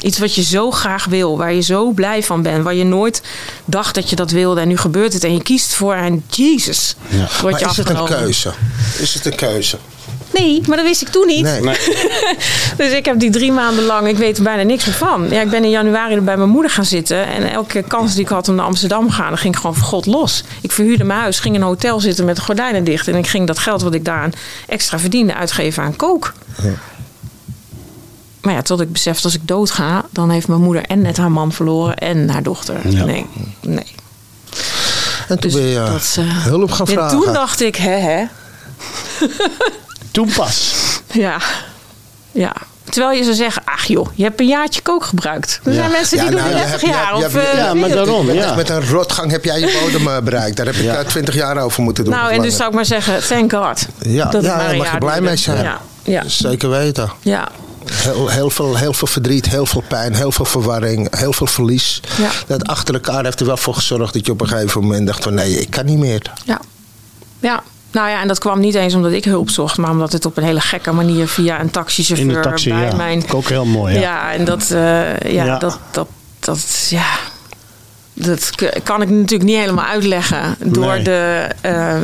iets wat je zo graag wil. Waar je zo blij van bent. Waar je nooit dacht dat je dat wilde. En nu gebeurt het. En je kiest voor en Jezus. Ja. Word maar je is het een keuze? Is het een keuze? Nee, maar dat wist ik toen niet. Nee. (laughs) Dus ik heb die drie maanden lang, ik weet er bijna niks meer van. Ja, ik ben in januari er bij mijn moeder gaan zitten. En elke kans die ik had om naar Amsterdam te gaan, dan ging ik gewoon voor God los. Ik verhuurde mijn huis, ging in een hotel zitten met de gordijnen dicht. En ik ging dat geld wat ik daar extra verdiende uitgeven aan kook. Maar ja, tot ik besefte als ik dood ga, dan heeft mijn moeder en net haar man verloren en haar dochter. Ja. Nee, nee. En toen Dus ben je dat, eh, hulp gaan en vragen. toen dacht ik, hè hè. (laughs) Toen pas. Ja, ja. Terwijl je zou zeggen, ach joh, je hebt een jaartje kook gebruikt. Er Ja. zijn mensen die Ja, doen nou, het je 30 hebt- je jaar. hebt- of, je eh, Ja, maar daarom. Ja. Met een rotgang heb jij je bodem eh, bereikt. Daar heb ik Ja. eh, 20 jaar over moeten doen. Nou, en dus zou ik maar zeggen, thank God. Ja, dat ja, daar mag je blij mee zijn. Ja, ja, Zeker weten. ja. Heel, heel, veel, heel veel verdriet, heel veel pijn, heel veel verwarring, heel veel verlies. Ja. Dat achter elkaar heeft er wel voor gezorgd dat je op een gegeven moment dacht van nee, ik kan niet meer. ja. ja. Nou ja, en dat kwam niet eens omdat ik hulp zocht, maar omdat het op een hele gekke manier via een taxichauffeur In de taxi, bij ja. mijn Ook heel mooi, ja. Ja, en dat, eh, ja, Ja. Dat, dat, dat, ja. Dat kan ik natuurlijk niet helemaal uitleggen door, Nee. de, eh,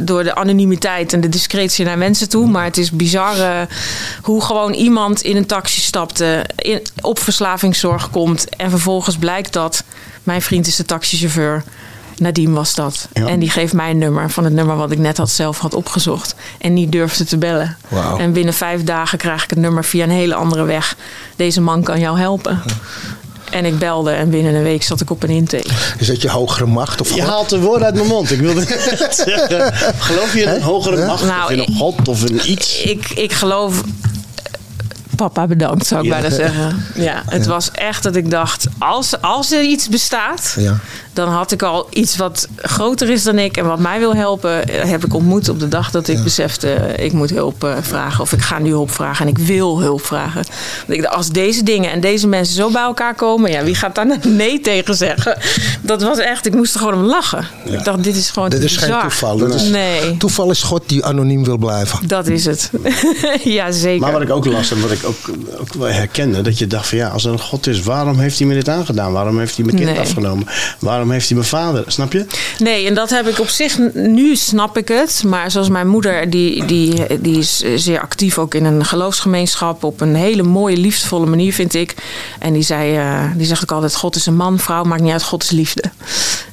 door de anonimiteit en de discretie naar mensen toe. Maar het is bizar eh, hoe gewoon iemand in een taxi stapte, in, op verslavingszorg komt. En vervolgens blijkt dat mijn vriend is de taxichauffeur. Nadiem was dat. Ja. En die geeft mij een nummer van het nummer wat ik net had zelf had opgezocht. En niet durfde te bellen. Wauw. En binnen vijf dagen krijg ik het nummer via een hele andere weg. Deze man kan jou helpen. En ik belde en binnen een week zat ik op een intake. Is dat je hogere macht of Je God? haalt de woorden uit mijn mond. Ik wilde (laughs) zeggen. Geloof je in een hogere macht? Nou, of in een god of in iets? Ik, ik geloof. Papa bedankt, zou ik Ja. bijna zeggen. Ja, het was echt dat ik dacht: als, als er iets bestaat, Ja. dan had ik al iets wat groter is dan ik en wat mij wil helpen, eh, heb ik ontmoet op de dag dat ik besefte: ik moet hulp eh, vragen of ik ga nu hulp vragen en ik wil hulp vragen. Want ik dacht, als deze dingen en deze mensen zo bij elkaar komen, ja, wie gaat daar nou (laughs) nee tegen zeggen? Dat was echt, ik moest er gewoon om lachen. Ik dacht: dit is gewoon Dit is geen toeval. Is- Nee, Toeval is God die anoniem wil blijven. dat is het. (laughs) ja, zeker. Maar wat ik ook las en wat ik ook, ook wel herkende, dat je dacht van ja, als er een God is, waarom heeft hij me dit aangedaan? Waarom heeft hij mijn kind Nee. afgenomen? Waarom heeft hij mijn vader? Snap je? Nee, en dat heb ik op zich, nu snap ik het. Maar zoals mijn moeder, die, die, die is zeer actief ook in een geloofsgemeenschap. Op een hele mooie, liefdevolle manier, vind ik. En die, zei, eh, die zegt ook altijd: God is een man, vrouw, maakt niet uit, God is liefde.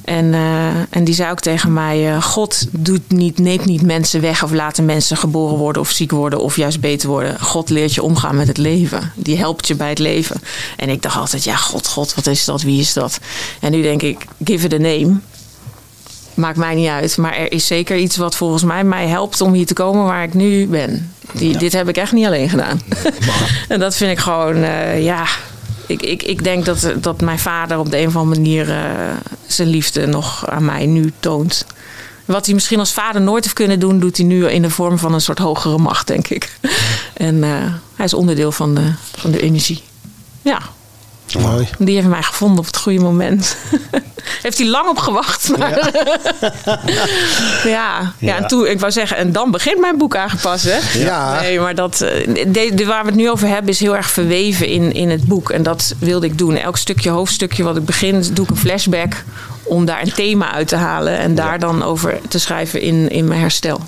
En, eh, en die zei ook tegen mij: eh, God doet niet, neemt niet mensen weg of laten mensen geboren worden of ziek worden of juist beter worden. God leert je omgaan met het leven. Die helpt je bij het leven. En ik dacht altijd: ja, God, God, wat is dat? Wie is dat? En nu denk ik: give it a name. Maakt mij niet uit. Maar er is zeker iets wat volgens mij mij helpt om hier te komen waar ik nu ben. Die, Dit heb ik echt niet alleen gedaan. (laughs) en dat vind ik gewoon, eh, ja. Ik, ik, ik denk dat, dat mijn vader op de een of andere manier eh, zijn liefde nog aan mij nu toont. Wat hij misschien als vader nooit heeft kunnen doen, doet hij nu in de vorm van een soort hogere macht, denk ik. En eh, hij is onderdeel van de, van de energie. Ja, Mooi. die heeft mij gevonden op het goede moment. (laughs) heeft hij lang op gewacht. Maar (laughs) ja. ja. Ja. en toen, ik wou zeggen, en dan begint mijn boek aangepast. Hè? Ja. Nee, maar dat, eh, de, de- waar we het nu over hebben is heel erg verweven in, in het boek. En dat wilde ik doen. Elk stukje, hoofdstukje wat ik begin, doe ik een flashback om daar een thema uit te halen. En daar dan over te schrijven in, in mijn herstel.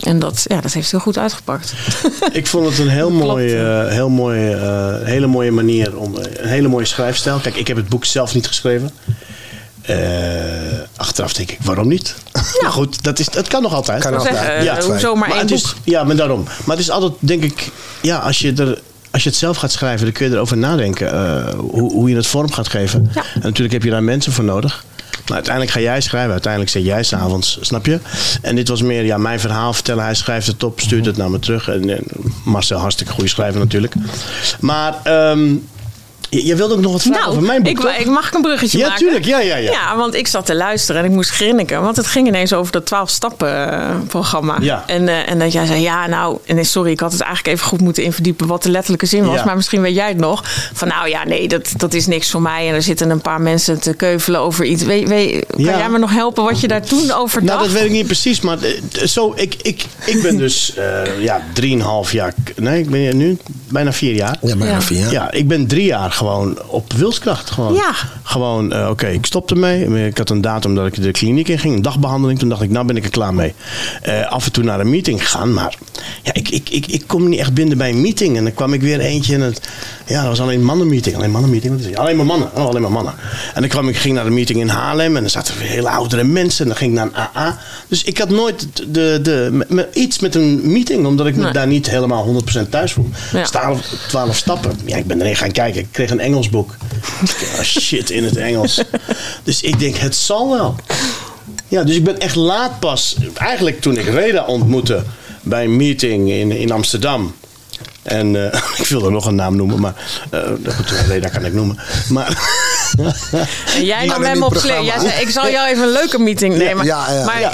En dat, ja, dat heeft heel goed uitgepakt. (laughs) Ik vond het een heel mooie, heel mooie, eh, hele mooie manier om een hele mooie schrijfstijl. Kijk, ik heb het boek zelf niet geschreven. Eh, achteraf denk ik, waarom niet? maar goed, dat, is, dat kan nog altijd. Kan altijd. zeggen, eh, hoezo maar één het boek? is, ja, maar daarom. Maar het is altijd, denk ik, ja, als je er. Als je het zelf gaat schrijven, dan kun je erover nadenken eh, hoe, hoe je het vorm gaat geven. Ja. En natuurlijk heb je daar mensen voor nodig. Maar uiteindelijk ga jij schrijven. Uiteindelijk zet jij s'avonds, snap je? En dit was meer ja, mijn verhaal vertellen. Hij schrijft het op, stuurt het naar me terug. En, en Marcel, hartstikke goede schrijver natuurlijk. Maar ehm, Je, je wilde ook nog wat vragen over mijn boek, ik, toch? ik mag een bruggetje Ja, maken. tuurlijk. Ja, ja, ja. Ja, want ik zat te luisteren en ik moest grinniken. Want het ging ineens over dat 12 stappen eh, programma. Ja. En, eh, en dat jij zei, ja nou, en nee, sorry, ik had het eigenlijk even goed moeten inverdiepen wat de letterlijke zin was. Ja. Maar misschien weet jij het nog. Van nou ja, nee, dat, dat is niks voor mij. En er zitten een paar mensen te keuvelen over iets. Weet, weet, kan Ja. jij me nog helpen wat je daar toen over Nou, dacht? dat weet ik niet precies, maar eh, zo, ik, ik, ik ben dus (laughs) eh ja, drieënhalf jaar, nee, ik ben hier nu bijna vier jaar. Ja, bijna Ja. vier. Ja, ik ben drie jaar gewoon op wilskracht. Gewoon, Ja. gewoon eh, oké, ik stopte mee. Ik had een datum dat ik de kliniek in ging, een dagbehandeling. Toen dacht ik, nou ben ik er klaar mee. Eh, af en toe naar een meeting gegaan, maar ja, ik, ik, ik, ik kom niet echt binnen bij een meeting. En dan kwam ik weer eentje en het, ja, dat was alleen een mannenmeeting. Alleen mannenmeeting, wat is het? Alleen maar mannen. Oh, alleen maar mannen. En dan kwam ik, ging naar de meeting in Haarlem en dan zaten er weer hele oudere mensen. En dan ging ik naar een AA. Dus ik had nooit de, de, iets met een meeting, omdat ik me Nee. daar niet helemaal 100% thuis voel. Ja. 12, 12 stappen. Ja, ik ben erin gaan kijken. Ik kreeg een Engels boek. Oh shit, in het Engels. Dus ik denk, het zal wel. Ja, dus ik ben echt laat pas. Eigenlijk toen ik Reda ontmoette bij een meeting in, in Amsterdam. En eh, (laughs) ik wilde nog een naam noemen, maar eh, goed, Reda kan ik noemen. Maar En jij nam hem op. Jij zei, ik zal jou even een leuke meeting nemen. Ja, ja, maar ja.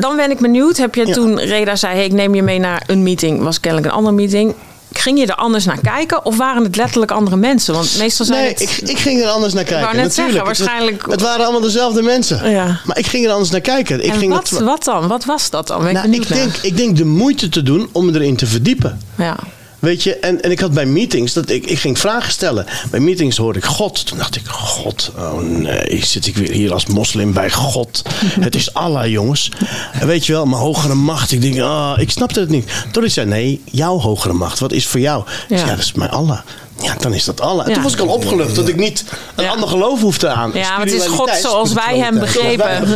dan ben ik benieuwd. Heb je Ja. toen Reda zei, hey, ik neem je mee naar een meeting. Was kennelijk een andere meeting. Ging je er anders naar kijken? Of waren het letterlijk andere mensen? Want meestal zijn nee, het... ik, ik ging er anders naar kijken. wou net zeggen, natuurlijk. Waarschijnlijk- Het, waren allemaal dezelfde mensen. Ja. Maar ik ging er anders naar kijken. Ik en ging wat, wat dan? Wat was dat dan? Ben ik nou, ik, denk, ik denk de moeite te doen om erin te verdiepen. Ja. Weet je, en, en ik had bij meetings, dat ik, ik ging vragen stellen. Bij meetings hoorde ik God. Toen dacht ik, God, oh nee, zit ik weer hier als moslim bij God. (laughs) Het is Allah, jongens. En weet je wel, mijn hogere macht. Ik denk, ah, ik snapte het niet. Toen ik zei, nee, jouw hogere macht, wat is voor jou? Ik zei, Ja. ja, dat is mijn Allah. Ja, dan is dat Allah. En Ja. toen was ik al opgelucht dat ik niet een Ja. ander geloof hoefde aan. ja, maar het is God zoals wij hem begrepen.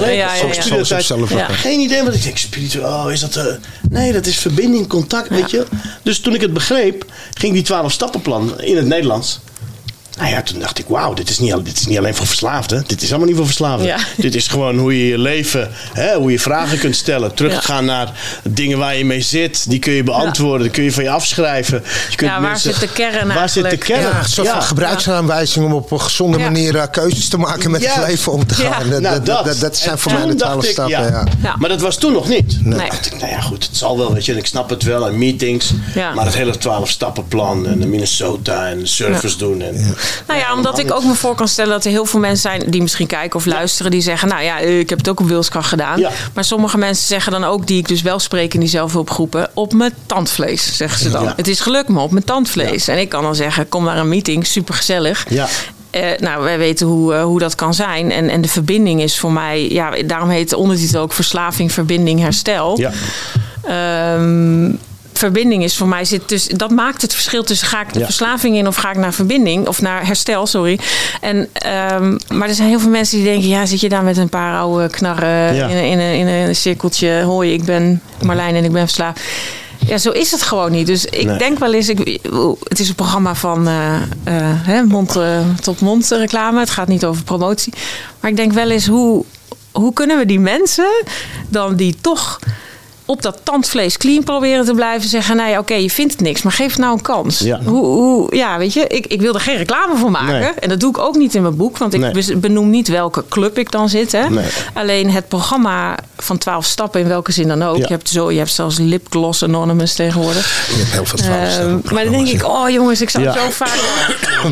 Ja. Geen idee wat ik denk. Spiritueel, oh, is dat... eh, nee, dat is verbinding, contact, weet je. Dus toen ik het begreep, ging die 12 stappenplan in het Nederlands. Nou ja, toen dacht ik, wauw, dit, is niet dit is niet alleen voor verslaafden. Dit is allemaal niet voor verslaafden. Ja. Dit is gewoon hoe je je leven, hè, hoe je vragen kunt stellen. Teruggaan naar dingen waar je mee zit. Die kun je beantwoorden. Die kun je van je afschrijven. Je kunt Ja, waar zit de kern Waar zit de eigenlijk? kern? Ja, een soort van gebruiksaanwijzing om op een gezonde Ja. manier eh, keuzes te maken met Ja. het leven om te gaan. Dat, Nou, dat, dat, dat zijn voor mij de twaalf stappen. Ja. Ja. Maar dat was toen nog niet. Nee. Toen dacht ik, nou ja, goed, het zal wel, weet je. En ik snap het wel. En meetings. Ja. Maar het hele 12 stappenplan. En de Minnesota. En de service doen. En, Nou ja, omdat ik ook me voor kan stellen dat er heel veel mensen zijn die misschien kijken of luisteren. Die zeggen, nou ja, ik heb het ook op wilskracht gedaan. Ja. Maar sommige mensen zeggen dan ook, die ik dus wel spreek in die zelfhulpgroepen, op mijn tandvlees, zeggen ze dan. Ja. Het is gelukt me op mijn tandvlees. En ik kan dan zeggen, kom naar een meeting, super gezellig. Ja. nou, wij weten hoe, eh, hoe dat kan zijn. En, en de verbinding is voor mij, ja, daarom heet de ondertitel ook Verslaving, Verbinding, Herstel. ja. Ehm, verbinding is voor mij zit dus dat maakt het verschil tussen ga ik de Ja. verslaving in of ga ik naar verbinding of naar herstel, sorry. En ehm, maar er zijn heel veel mensen die denken ja zit je daar met een paar oude knarren Ja. in, een, in, een, in een cirkeltje. Hoi, ik ben Marlijn en ik ben verslaafd. Ja, zo is het gewoon niet. Dus ik Nee. denk wel eens, ik, het is een programma van hè, mond eh, tot mond reclame. Het gaat niet over promotie. Maar ik denk wel eens, hoe, hoe kunnen we die mensen dan die toch op dat tandvlees clean proberen te blijven zeggen... ja, oké, je vindt het niks, maar geef het nou een kans. Ja. Hoe, hoe, ja, weet je, ik, ik wil er geen reclame voor maken. Nee. En dat doe ik ook niet in mijn boek, want ik Nee. benoem niet welke club ik dan zit. Hè. Nee. Alleen het programma van 12 stappen, in welke zin dan ook. Ja. Je, hebt zo, je hebt zelfs Lipgloss Anonymous tegenwoordig. Je hebt heel veel stappen maar dan denk ik, oh jongens, ik zou Ja. zo vaak...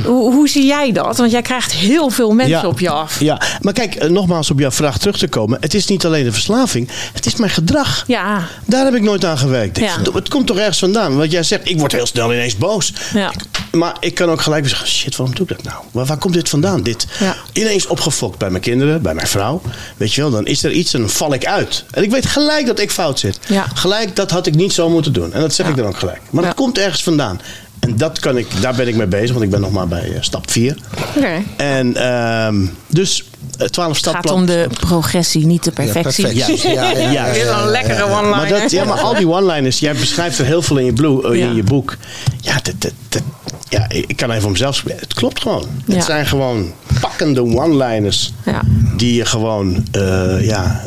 hoe, hoe zie jij dat? Want jij krijgt heel veel mensen op je af. Ja, maar kijk, eh, nogmaals op jouw vraag terug te komen. Het is niet alleen de verslaving, het is mijn gedrag. Ja, Daar heb ik nooit aan gewerkt. Ja. Het komt toch ergens vandaan? Want jij zegt, ik word heel snel ineens boos. Ja. Maar ik kan ook gelijk zeggen, shit, waarom doe ik dat nou? Waar, waar komt dit vandaan? Dit Ja. ineens opgefokt bij mijn kinderen, bij mijn vrouw. Weet je wel, dan is er iets en dan val ik uit. En ik weet gelijk dat ik fout zit. Gelijk, dat had ik niet zo moeten doen. En dat zeg ik dan ook gelijk. Maar dat komt ergens vandaan. En dat kan ik, daar ben ik mee bezig, want ik ben nog maar bij eh, stap 4. oké. En ehm, dus eh, 12 Het stappen. gaat om de progressie, niet de perfectie. perfectie. Ja, ja, ja, (laughs) ja, een lekkere ja. one-liner. Maar, dat, ja, maar al die one-liners, jij beschrijft er heel veel in je, blue, eh, Ja. in je boek. Ja, dat, dat, dat- ja, ik kan even om mezelf spreken. Het klopt gewoon. Ja. Het zijn gewoon pakkende one-liners. Ja. Die je gewoon, eh, ja,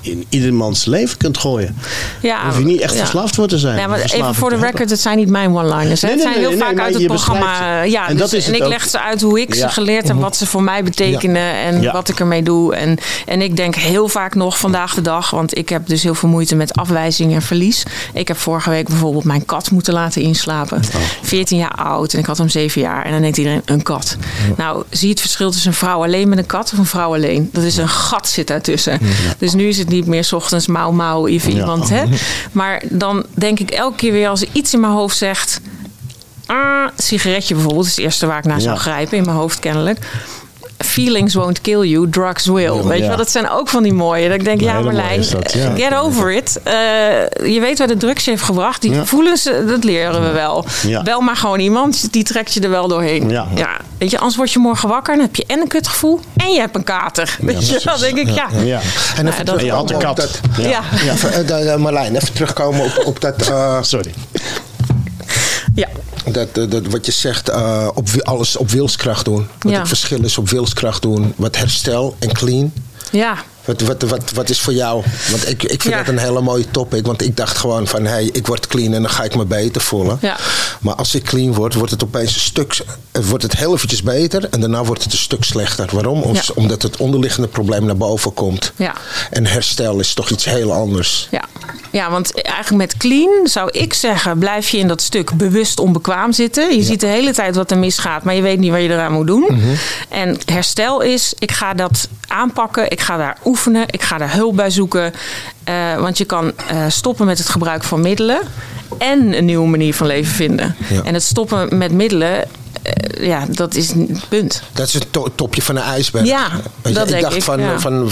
in iedermans leven kunt gooien. Ja, Hoef je niet echt ja. verslaafd voor te zijn. Ja, maar even voor de record, het zijn niet mijn one-liners. Nee, het zijn heel nee, vaak uit het programma. eh, Ja, en dus- en ik ook. leg ze uit hoe ik ze geleerd heb, wat ze voor mij betekenen en wat ik ermee doe. En, en ik denk heel vaak nog vandaag de dag, want ik heb dus heel veel moeite met afwijzing en verlies. Ik heb vorige week bijvoorbeeld mijn kat moeten laten inslapen. Oh. 14 jaar oud en ik had hem 7 jaar. En dan denkt iedereen, een kat. Nou, zie je het verschil tussen een vrouw alleen met een kat of een vrouw alleen? Dat is een gat zit daartussen. Dus nu is het niet meer 's ochtends mauw mauw even Ja. iemand. Hè? Maar dan denk ik elke keer weer als er iets in mijn hoofd zegt... Ah, sigaretje bijvoorbeeld is het eerste waar ik naar zou grijpen in mijn hoofd kennelijk. Feelings won't kill you, drugs will. Weet je Ja. wel, dat zijn ook van die mooie. Dat ik denk, ja Marlijn, dat, ja. eh, get over it. Eh, je weet waar de drugs je heeft gebracht. Die Ja. gevoelens, eh, dat leren we wel. Ja. Bel maar gewoon iemand, die trekt je er wel doorheen. Ja. Weet je, anders word je morgen wakker en heb je en een kutgevoel en je hebt een kater. Weet je wel, denk ik, ja. Ja. En Ja, even En je had een terugkomen kat. dat- Ja. ja. Marlijn, even terugkomen op, op dat, eh, Sorry. dat, dat, dat wat je zegt, eh, op, alles op wilskracht doen. Wat Ja. het verschil is op wilskracht doen. Wat herstel en clean. ja. Wat, wat, wat, wat is voor jou? Want ik, ik vind Ja. dat een hele mooie topic. Want ik dacht gewoon van, hey, ik word clean en dan ga ik me beter voelen. Ja. Maar als ik clean word, wordt het opeens een stuk... het Wordt het heel eventjes beter en daarna wordt het een stuk slechter. Waarom? Om- Ja. Omdat het onderliggende probleem naar boven komt. Ja. En herstel is toch iets heel anders. Ja. ja, want eigenlijk met clean zou ik zeggen, blijf je in dat stuk bewust onbekwaam zitten. Je ziet de hele tijd wat er misgaat, maar je weet niet wat je eraan moet doen. Mhm. En herstel is, ik ga dat aanpakken, ik ga daar oefenen, ik ga daar hulp bij zoeken. Eh, want je kan eh, stoppen met het gebruik van middelen en een nieuwe manier van leven vinden. Ja. En het stoppen met middelen, eh, ja, dat is een punt. Dat is het to- topje van een ijsberg. Ja, je, dat ik denk dacht ik, van, ja. van,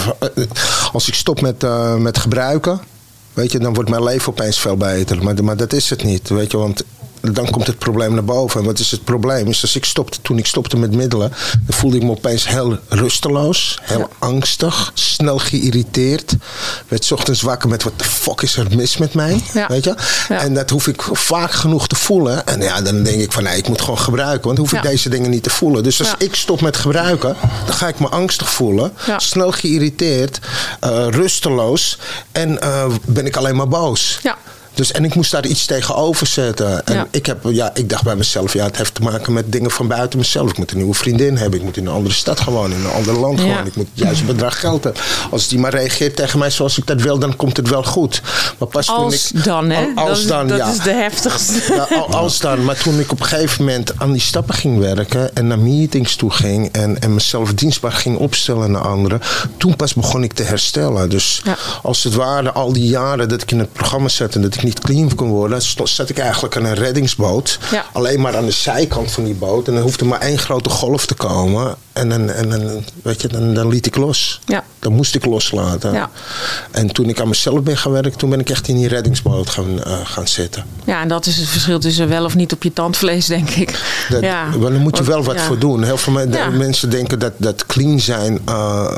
als ik stop met, met gebruiken, weet je, dan wordt mijn leven opeens veel beter. Maar, maar dat is het niet, weet je, want dan komt het probleem naar boven. En wat is het probleem? Is als ik stopte, toen ik stopte met middelen, dan voelde ik me opeens heel rusteloos, heel angstig, snel geïrriteerd. Werd 's ochtends wakker met wat de fuck is er mis met mij, Ja. weet je? Ja. En dat hoef ik vaak genoeg te voelen. En ja, dan denk ik van, nee, ik moet gewoon gebruiken, want dan hoef ik deze dingen niet te voelen. Dus als ik stop met gebruiken, dan ga ik me angstig voelen, snel geïrriteerd, eh, rusteloos en eh, ben ik alleen maar boos. Ja. Dus, en ik moest daar iets tegenover zetten. En Ja. ik, heb, ja, ik dacht bij mezelf, ja, het heeft te maken met dingen van buiten mezelf. Ik moet een nieuwe vriendin hebben. Ik moet in een andere stad gaan wonen, in een ander land Ja. gewoon. Ik moet het juiste bedrag geld hebben. Als die maar reageert tegen mij zoals ik dat wil, dan komt het wel goed. Maar pas toen Als ik, dan, hè? Al- Als dat is, dan, dat ja. is de heftigste. Ja, al- als dan. Maar toen ik op een gegeven moment aan die stappen ging werken en naar meetings toe ging en, en mezelf dienstbaar ging opstellen naar anderen, toen pas begon ik te herstellen. Dus als het ware, al die jaren dat ik in het programma zat en dat ik niet clean kon worden, zat ik eigenlijk aan een reddingsboot. Ja. Alleen maar aan de zijkant van die boot. En dan hoefde maar één grote golf te komen. En dan, en dan, weet je, dan, dan liet ik los. Ja. Dan moest ik loslaten. Ja. En toen ik aan mezelf ben gaan werken, toen ben ik echt in die reddingsboot gaan, eh, gaan zitten. Ja, en dat is het verschil tussen wel of niet op je tandvlees, denk ik. Dat, ja. maar daar moet je wel wat voor doen. Heel veel mensen denken dat, dat clean zijn. eh,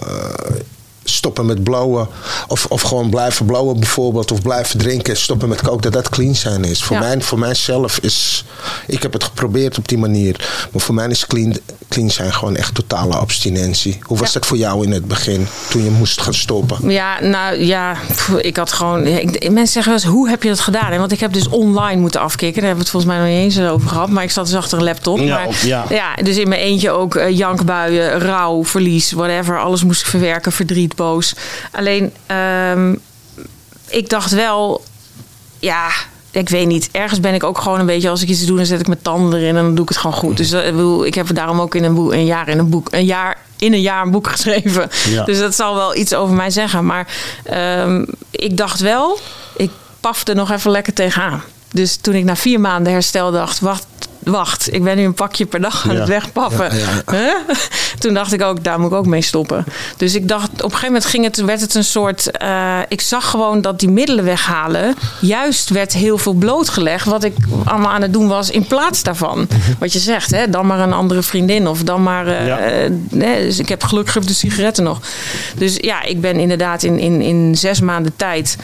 stoppen met blowen. Of, of gewoon blijven blowen bijvoorbeeld. Of blijven drinken. Stoppen met koken. Dat dat clean zijn is. Voor, Ja. mij, voor mijzelf is. Ik heb het geprobeerd op die manier. Maar voor mij is clean, clean zijn gewoon echt totale abstinentie. Hoe was Ja. dat voor jou in het begin? Toen je moest gaan stoppen? Ja, nou ja, ik had gewoon. Ik, mensen zeggen wel eens, hoe heb je dat gedaan? Want ik heb dus online moeten afkicken. Daar hebben we het volgens mij nog niet eens over gehad. Maar ik zat dus achter een laptop. Ja, maar, ja. ja, dus in mijn eentje ook eh, jankbuien, rouw, verlies, whatever. Alles moest ik verwerken, verdriet, boos. Alleen, ehm, ik dacht wel, ja. Ik weet niet. Ergens ben ik ook gewoon een beetje. Als ik iets doe, dan zet ik mijn tanden erin en dan doe ik het gewoon goed. Dus dat, ik bedoel, ik heb daarom ook in een, boek, een jaar in een boek. Een jaar in een jaar een boek (laughs) geschreven. Ja. Dus dat zal wel iets over mij zeggen. Maar ehm, ik dacht wel, ik pafde nog even lekker tegenaan. Dus toen ik na vier maanden herstel dacht, wacht, wacht, ik ben nu een pakje per dag aan het. Huh? (laughs) Toen dacht ik ook, daar moet ik ook mee stoppen. Dus ik dacht, op een gegeven moment ging het, werd het een soort. eh, ik zag gewoon dat die middelen weghalen. Juist werd heel veel blootgelegd. Wat ik allemaal aan het doen was in plaats daarvan. Wat je zegt, hè, dan maar een andere vriendin. Of dan maar. eh, Ja. eh, nee, dus ik heb gelukkig de sigaretten nog. Dus ja, ik ben inderdaad in, in, in zes maanden tijd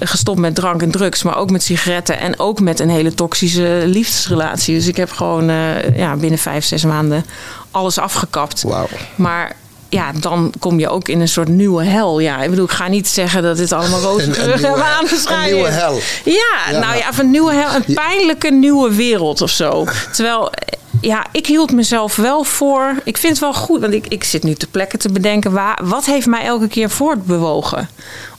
gestopt met drank en drugs, maar ook met sigaretten en ook met een hele toxische liefdesrelatie. Dus ik heb gewoon eh, ja, binnen vijf, zes maanden alles afgekapt. Wauw. Maar ja, dan kom je ook in een soort nieuwe hel. Ja, ik bedoel, ik ga niet zeggen dat dit allemaal (laughs) roze nieuwe- hebben aangeschreven. een nieuwe hel. Ja, Ja, nou ja, of een nieuwe hel, een pijnlijke nieuwe wereld of zo. Terwijl, eh, ja, ik hield mezelf wel voor. Ik vind het wel goed, want ik, ik zit nu te plekken te bedenken. Waar, wat heeft mij elke keer voortbewogen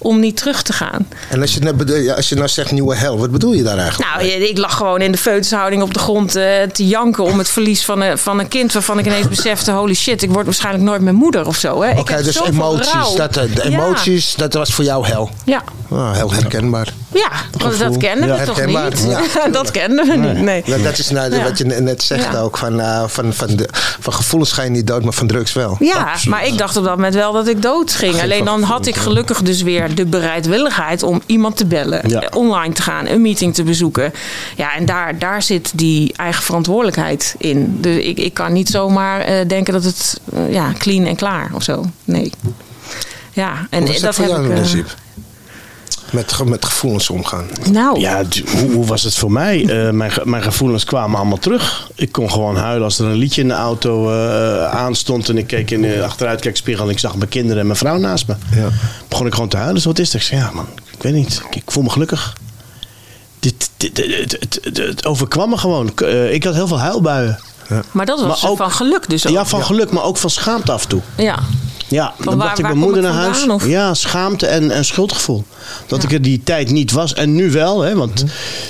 om niet terug te gaan? En als je, ja, als je nou zegt nieuwe hel, wat bedoel je daar eigenlijk? Nou, ik lag gewoon in de feutushouding op de grond eh, te janken om het verlies van een, van een kind waarvan ik ineens besefte: holy shit, ik word waarschijnlijk nooit meer moeder of zo. Oké, dus emoties. rouw. Dat, eh, de Ja. emoties, dat was voor jou hel. Ja, Ah, heel herkenbaar. ja want dat kenden we toch niet? Ja. (laughs) dat kenden we niet. Nee. Nou, dat is nou, wat je net zegt ook. Van, eh, van, van, de, van gevoelens ga je niet dood, maar van drugs wel. Ja, maar ik dacht op dat moment wel dat ik dood ging. Alleen dan had ik gelukkig dus weer de bereidwilligheid om iemand te bellen, Ja. eh, online te gaan, een meeting te bezoeken. Ja, en daar, daar zit die eigen verantwoordelijkheid in. Dus ik, ik kan niet zomaar eh, denken dat het eh, ja, clean en klaar of zo. Nee. Ja, en dat, dat heb ik. Met, ge- met gevoelens omgaan. nou, Ja, hoe, hoe was het voor mij? Eh, mijn, mijn gevoelens kwamen allemaal terug. Ik kon gewoon huilen als er een liedje in de auto eh, aanstond. En ik keek in de achteruitkijkspiegel en ik zag mijn kinderen en mijn vrouw naast me. Ja. Begon ik gewoon te huilen. Zo, wat is er? Ik zei, ja man, ik weet niet. Ik, ik voel me gelukkig. Dit, dit, het, het, het, het overkwam me gewoon. Eh, ik had heel veel huilbuien. maar dat was maar ook- van geluk dus ook. Ja, van geluk, maar ook van schaamte af en toe. Ja. Ja, dan bracht ik mijn moeder naar huis. vandaan? Ja, schaamte en, en schuldgevoel. Dat ik er die tijd niet was. En nu wel, hè, want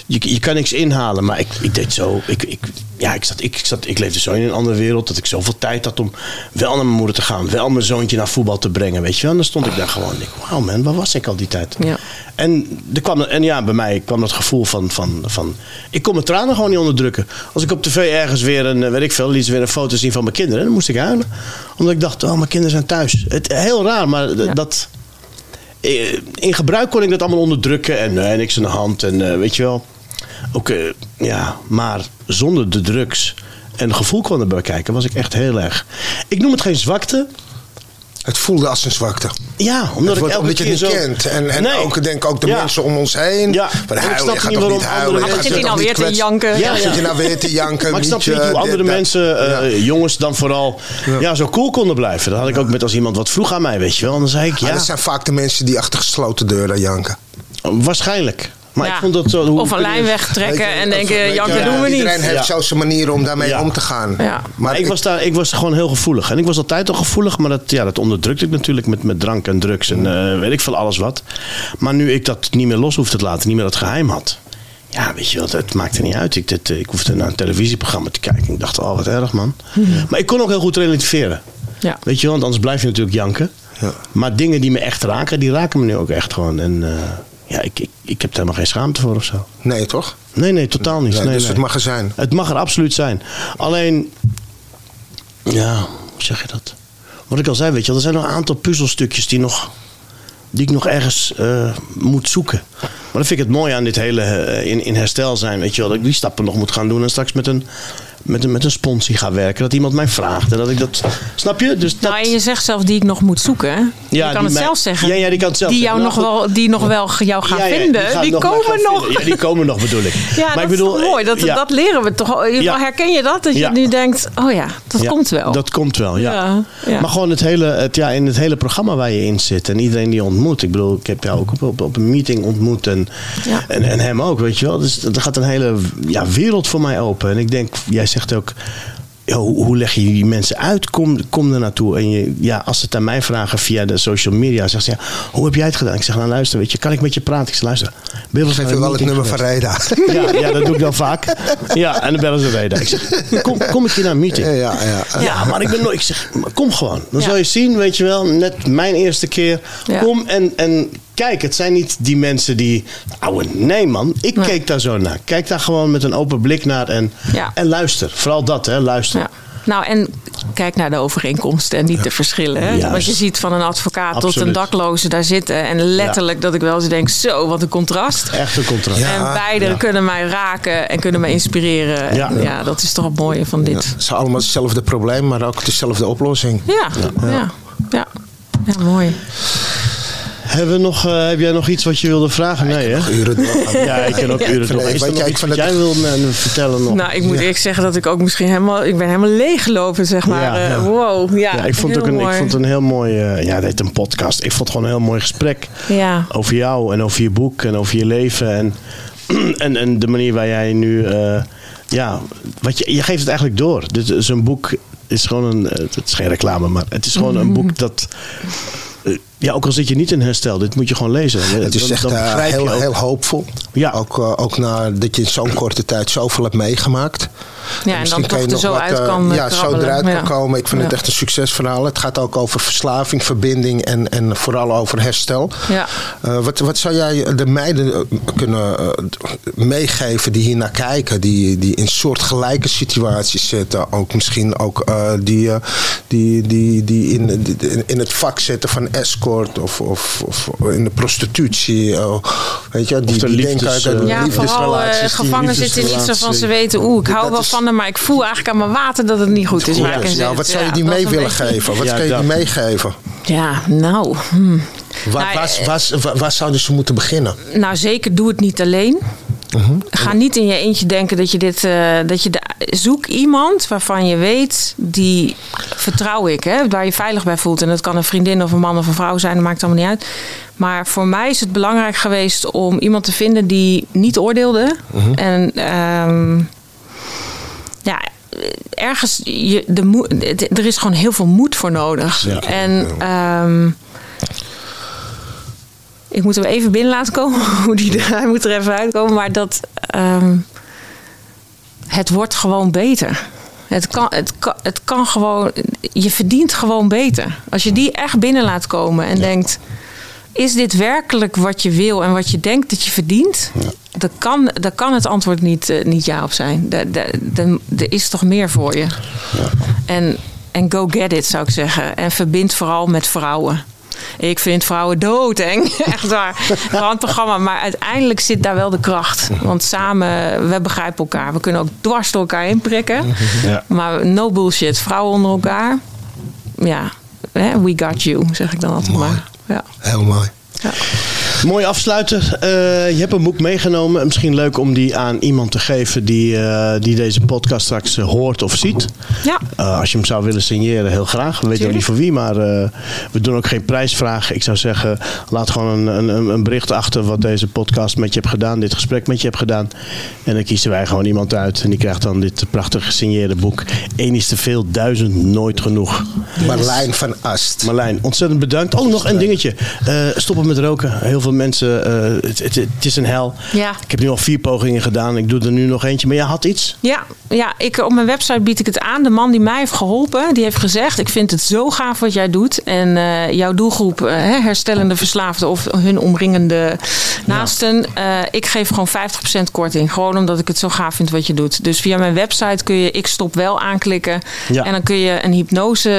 je, je kan niks inhalen. Maar ik, ik deed zo. Ik, ik, ja, ik, zat, ik, zat, ik leefde zo in een andere wereld. Dat ik zoveel tijd had om wel naar mijn moeder te gaan. Wel mijn zoontje naar voetbal te brengen. Weet je wel. En dan stond ik daar gewoon. en Ik, wauw man, waar was ik al die tijd? Ja. En, er kwam, en ja, bij mij kwam dat gevoel van, van, van... Ik kon mijn tranen gewoon niet onderdrukken. Als ik op tv ergens weer een, eh, weet ik veel, liet weer een foto zien van mijn kinderen. Dan moest ik huilen. Omdat ik dacht, oh, mijn kinderen zijn thuis. Het, heel raar, maar Ja. dat... eh, In gebruik kon ik dat allemaal onderdrukken. En nee, niks aan de hand. En eh, weet je wel. Ook, eh, ja, maar zonder de drugs en het gevoel kwam erbij kijken, was ik echt heel erg. Ik noem het geen zwakte. Het voelde als een zwakte. Ja, omdat Het ik elke je keer het niet zo... kent. En, en Nee. ook, denk ook de Ja. mensen om ons heen. Ja. Van, En ik huilen, snap je gaat niet toch waarom niet huilen. andere je mensen- gaat Zit toch nou weer te janken? Ja, Ja. Zit je nou weer te janken? Maar ik snap niet hoe andere dit, mensen, eh, Ja. jongens dan vooral, ja. zo cool konden blijven. Dat had ik ook met als iemand wat vroeg aan mij, weet je wel. En dan zei ik, Ja. ja, dat zijn vaak de mensen die achter gesloten deuren janken. waarschijnlijk. Maar Ja. ik vond dat zo... Hoe Of een lijn wegtrekken en denken, je, doen we niet. Iedereen heeft Ja. zo zijn manieren om daarmee Ja. om te gaan. Ja. Maar ik was, daar, ik was gewoon heel gevoelig. En ik was altijd al gevoelig, maar dat, ja, dat onderdrukte ik natuurlijk met, met drank en drugs en eh, weet ik veel alles wat. Maar nu ik dat niet meer los hoefde te laten, niet meer dat geheim had. Ja, weet je wat, het maakte niet uit. Ik, dit, eh, ik hoefde naar een televisieprogramma te kijken. Ik dacht, oh wat erg man. Maar ik kon ook heel goed relativeren. Ja. Weet je wel, want anders blijf je natuurlijk janken. Ja. Maar dingen die me echt raken, die raken me nu ook echt gewoon. En eh, ja, ik, ik, ik heb er helemaal geen schaamte voor of zo. Nee, toch? Nee, nee, totaal niet. Nee, Nee, dus nee. het mag er zijn. Het mag er absoluut zijn. Alleen, ja, hoe zeg je dat? Wat ik al zei, weet je er zijn nog een aantal puzzelstukjes die, nog, die ik nog ergens eh, moet zoeken. Maar dan vind ik het mooi aan dit hele eh, in, in herstel zijn, weet je wel, dat ik die stappen nog moet gaan doen en straks met een, met een, met een sponsie ga werken. Dat iemand mij vraagt en dat ik dat, snap je? Dus dat, Nou, en je zegt zelf die ik nog moet zoeken. hè? Ja, je kan het mij- zelf zeggen. Ja, ja, die kan het zelf Die, jou Nou, nog wel, die nog wel jou gaan Ja, ja, vinden. Die, nog komen nog. vinden. Ja, die komen nog bedoel ik. Ja, maar dat ik bedoel, is mooi. Dat, dat leren we toch. Herken je dat? Dat je nu denkt, oh ja, dat komt wel. Dat komt wel, ja. Maar gewoon het hele, het, ja, in het hele programma waar je in zit en iedereen die je ontmoet. Ik bedoel, ik heb jou ook op, op, op een meeting ontmoet en, en, en hem ook, weet je wel. Dus er gaat een hele ja, wereld voor mij open. En ik denk, jij zegt ook, hoe, hoe leg je die mensen uit? Kom, kom er naartoe. En je, ja, als ze het aan mij vragen via de social media, zeggen ze, ja, hoe heb jij het gedaan? Ik zeg, nou luister, weet je, kan ik met je praten? Ik zeg, luister, ben je wel eens Geef je een wel het nummer van? Reda. (laughs) Ja, ja, dat doe ik dan vaak. Ja, en dan bellen ze Reda. Ik zeg, kom, kom ik hier naar een meeting? Ja, ja, ja. Ja, maar ik ben nooit. Ik zeg, kom gewoon. Dan Ja. zal je zien, weet je wel, net mijn eerste keer. Ja. Kom en, en kijk, het zijn niet die mensen die. Ouwe, nee man, ik Nee. keek daar zo naar. Kijk daar gewoon met een open blik naar en, Ja. en luister. Vooral dat, hè, luister. Ja. Nou, en kijk naar de overeenkomsten en niet de verschillen. Hè? Want je ziet van een advocaat tot een dakloze daar zitten. En letterlijk dat ik wel eens denk, zo, wat een contrast. Echt een contrast. Ja. en beide ja. kunnen mij raken en kunnen mij inspireren. Ja. En ja, dat is toch het mooie van dit. Het is allemaal hetzelfde probleem, maar ook dezelfde oplossing. Ja, ja, ja. ja. mooi. Hebben we nog, eh, heb jij nog iets wat je wilde vragen? Nee, hè? Uren. (laughs) Ja, ik kan ook uren door. eh, Is er weet nog jij iets wat jij wil me vertellen nog? Nou, ik moet eerlijk zeggen dat ik ook misschien helemaal... Ik ben helemaal leeggelopen, zeg maar. Ja, Eh, ja. wow, ja. Ja, ik vond, ook een, ik vond het een heel mooi, eh, ja, dit heet een podcast. Ik vond het gewoon een heel mooi gesprek Ja. over jou en over je boek en over je leven. En, (clears throat) en, en de manier waar jij nu, eh, ja, wat je, je geeft het eigenlijk door. Dit is een boek, is gewoon een, eh, het is geen reclame, maar het is gewoon een boek (laughs) dat, eh, ja, ook al zit je niet in herstel, dit moet je gewoon lezen. Het is echt eh, heel, heel hoopvol. Ja. Ook, eh, ook na dat je in zo'n korte tijd zoveel hebt meegemaakt. Ja, en Misschien dan kan toch je er nog zo wat, uit eh, kan Ja, zo eruit Ja. kan komen. Ik vind het echt een succesverhaal. Het gaat ook over verslaving, verbinding en, en vooral over herstel. Ja. Eh, wat, wat zou jij de meiden kunnen eh, meegeven die hier naar kijken? Die, die in soortgelijke situaties zitten. Ook misschien ook eh, die, die, die, die in, die- in het vak zitten van escort of, of, of in de prostitutie. eh, weet je, die, de die denken uit eh, de Ja, vooral liefdesrelaties. die gevangen zitten niet zo van ze weten, oeh, ik hou wel is- van hem, maar ik voel eigenlijk aan mijn water dat het niet goed is. waar ik in Ja, zit. wat zou je die mee willen beetje- geven? Wat Ja, kan je die meegeven? Ja, nou. hmm. Waar, Nou, waar, eh, waar, waar, waar zouden ze moeten beginnen? Nou, zeker doe het niet alleen. Mhm. Ga niet in je eentje denken dat je dit. eh, dat je de, zoek iemand waarvan je weet, die vertrouw ik, hè, waar je veilig bij voelt. En dat kan een vriendin of een man of een vrouw zijn, dat maakt allemaal niet uit. Maar voor mij is het belangrijk geweest om iemand te vinden die niet oordeelde. Mhm. En ehm, ja, ergens, je, de er is gewoon heel veel moed voor nodig. Ja. En ehm, ik moet hem even binnen laten komen. (laughs) Hoe die, hij moet er even uitkomen. Maar dat ehm, het wordt gewoon beter. Het kan, het, kan, het kan gewoon. Je verdient gewoon beter. Als je die echt binnen laat komen en denkt. Is dit werkelijk wat je wil en wat je denkt dat je verdient? Dan, kan, dan kan het antwoord niet, eh, niet ja op zijn. Er is toch meer voor je. En, en go get it, zou ik zeggen. En verbind vooral met vrouwen. Ik vind vrouwen doodeng. (laughs) Echt waar. (laughs) Gewoon het programma. Maar uiteindelijk zit daar wel de kracht. Want samen, we begrijpen elkaar. We kunnen ook dwars door elkaar heen prikken. (laughs) Ja. Maar no bullshit. Vrouwen onder elkaar. Ja, we got you, zeg ik dan altijd Mooi. maar. Ja. Heel mooi. Ja. Mooi afsluiter. Eh, je hebt een boek meegenomen. Misschien leuk om die aan iemand te geven die, eh, die deze podcast straks eh, hoort of ziet. Ja. Eh, als je hem zou willen signeren, heel graag. We weten nog niet voor wie, maar eh, we doen ook geen prijsvraag. Ik zou zeggen, laat gewoon een, een, een bericht achter wat deze podcast met je hebt gedaan, dit gesprek met je hebt gedaan. En dan kiezen wij gewoon iemand uit en die krijgt dan dit prachtig gesigneerde boek. Eén is te veel, duizend nooit genoeg. Marlijn van Ast. Marlijn, ontzettend bedankt. Oh, nog een dingetje. Eh, stoppen met roken. Heel veel mensen, eh, het, het, het is een hel. Ja. Ik heb nu al vier pogingen gedaan. Ik doe er nu nog eentje. Maar jij had iets? Ja, ja ik, op mijn website bied ik het aan. De man die mij heeft geholpen, die heeft gezegd... ik vind het zo gaaf wat jij doet. En eh, jouw doelgroep, eh, herstellende verslaafden... of hun omringende naasten... ik geef gewoon 50% korting. Gewoon omdat ik het zo gaaf vind wat je doet. Dus via mijn website kun je ik stop wel aanklikken. Ja. En dan kun je een hypnose...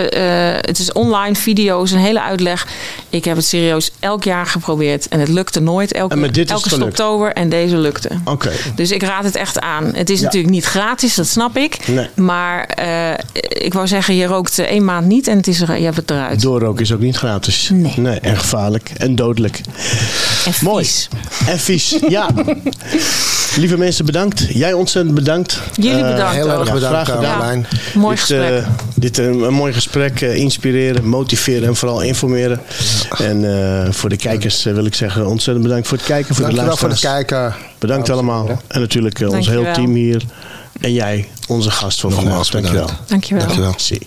het is online, video's, een hele uitleg. Ik heb het serieus elk jaar geprobeerd. En het lukte nooit. Elke, elke stoptober. En deze lukte. Oké. Dus ik raad het echt aan. Het is Ja. natuurlijk niet gratis, dat snap ik. Nee. Maar eh, ik wou zeggen, je rookt eh, één maand niet en het is er, je hebt het eruit. Doorroken is ook niet gratis. Nee. en gevaarlijk. En dodelijk. En Mooi. vies. En vies. Ja. Lieve mensen, bedankt. Jij ontzettend bedankt. Jullie Eh, bedankt Heel erg Ja, bedankt, graag gedaan. Mooi dit, gesprek. dit eh, een mooi gesprek. inspireren, motiveren en vooral informeren. En eh, voor de kijkers wil ik zeggen ontzettend bedankt voor het kijken. Voor Dankjewel voor het kijken. Bedankt allemaal. En natuurlijk eh, ons heel team hier. En jij, onze gast van vandaag. Dankjewel. Dankjewel. Dankjewel. Dankjewel.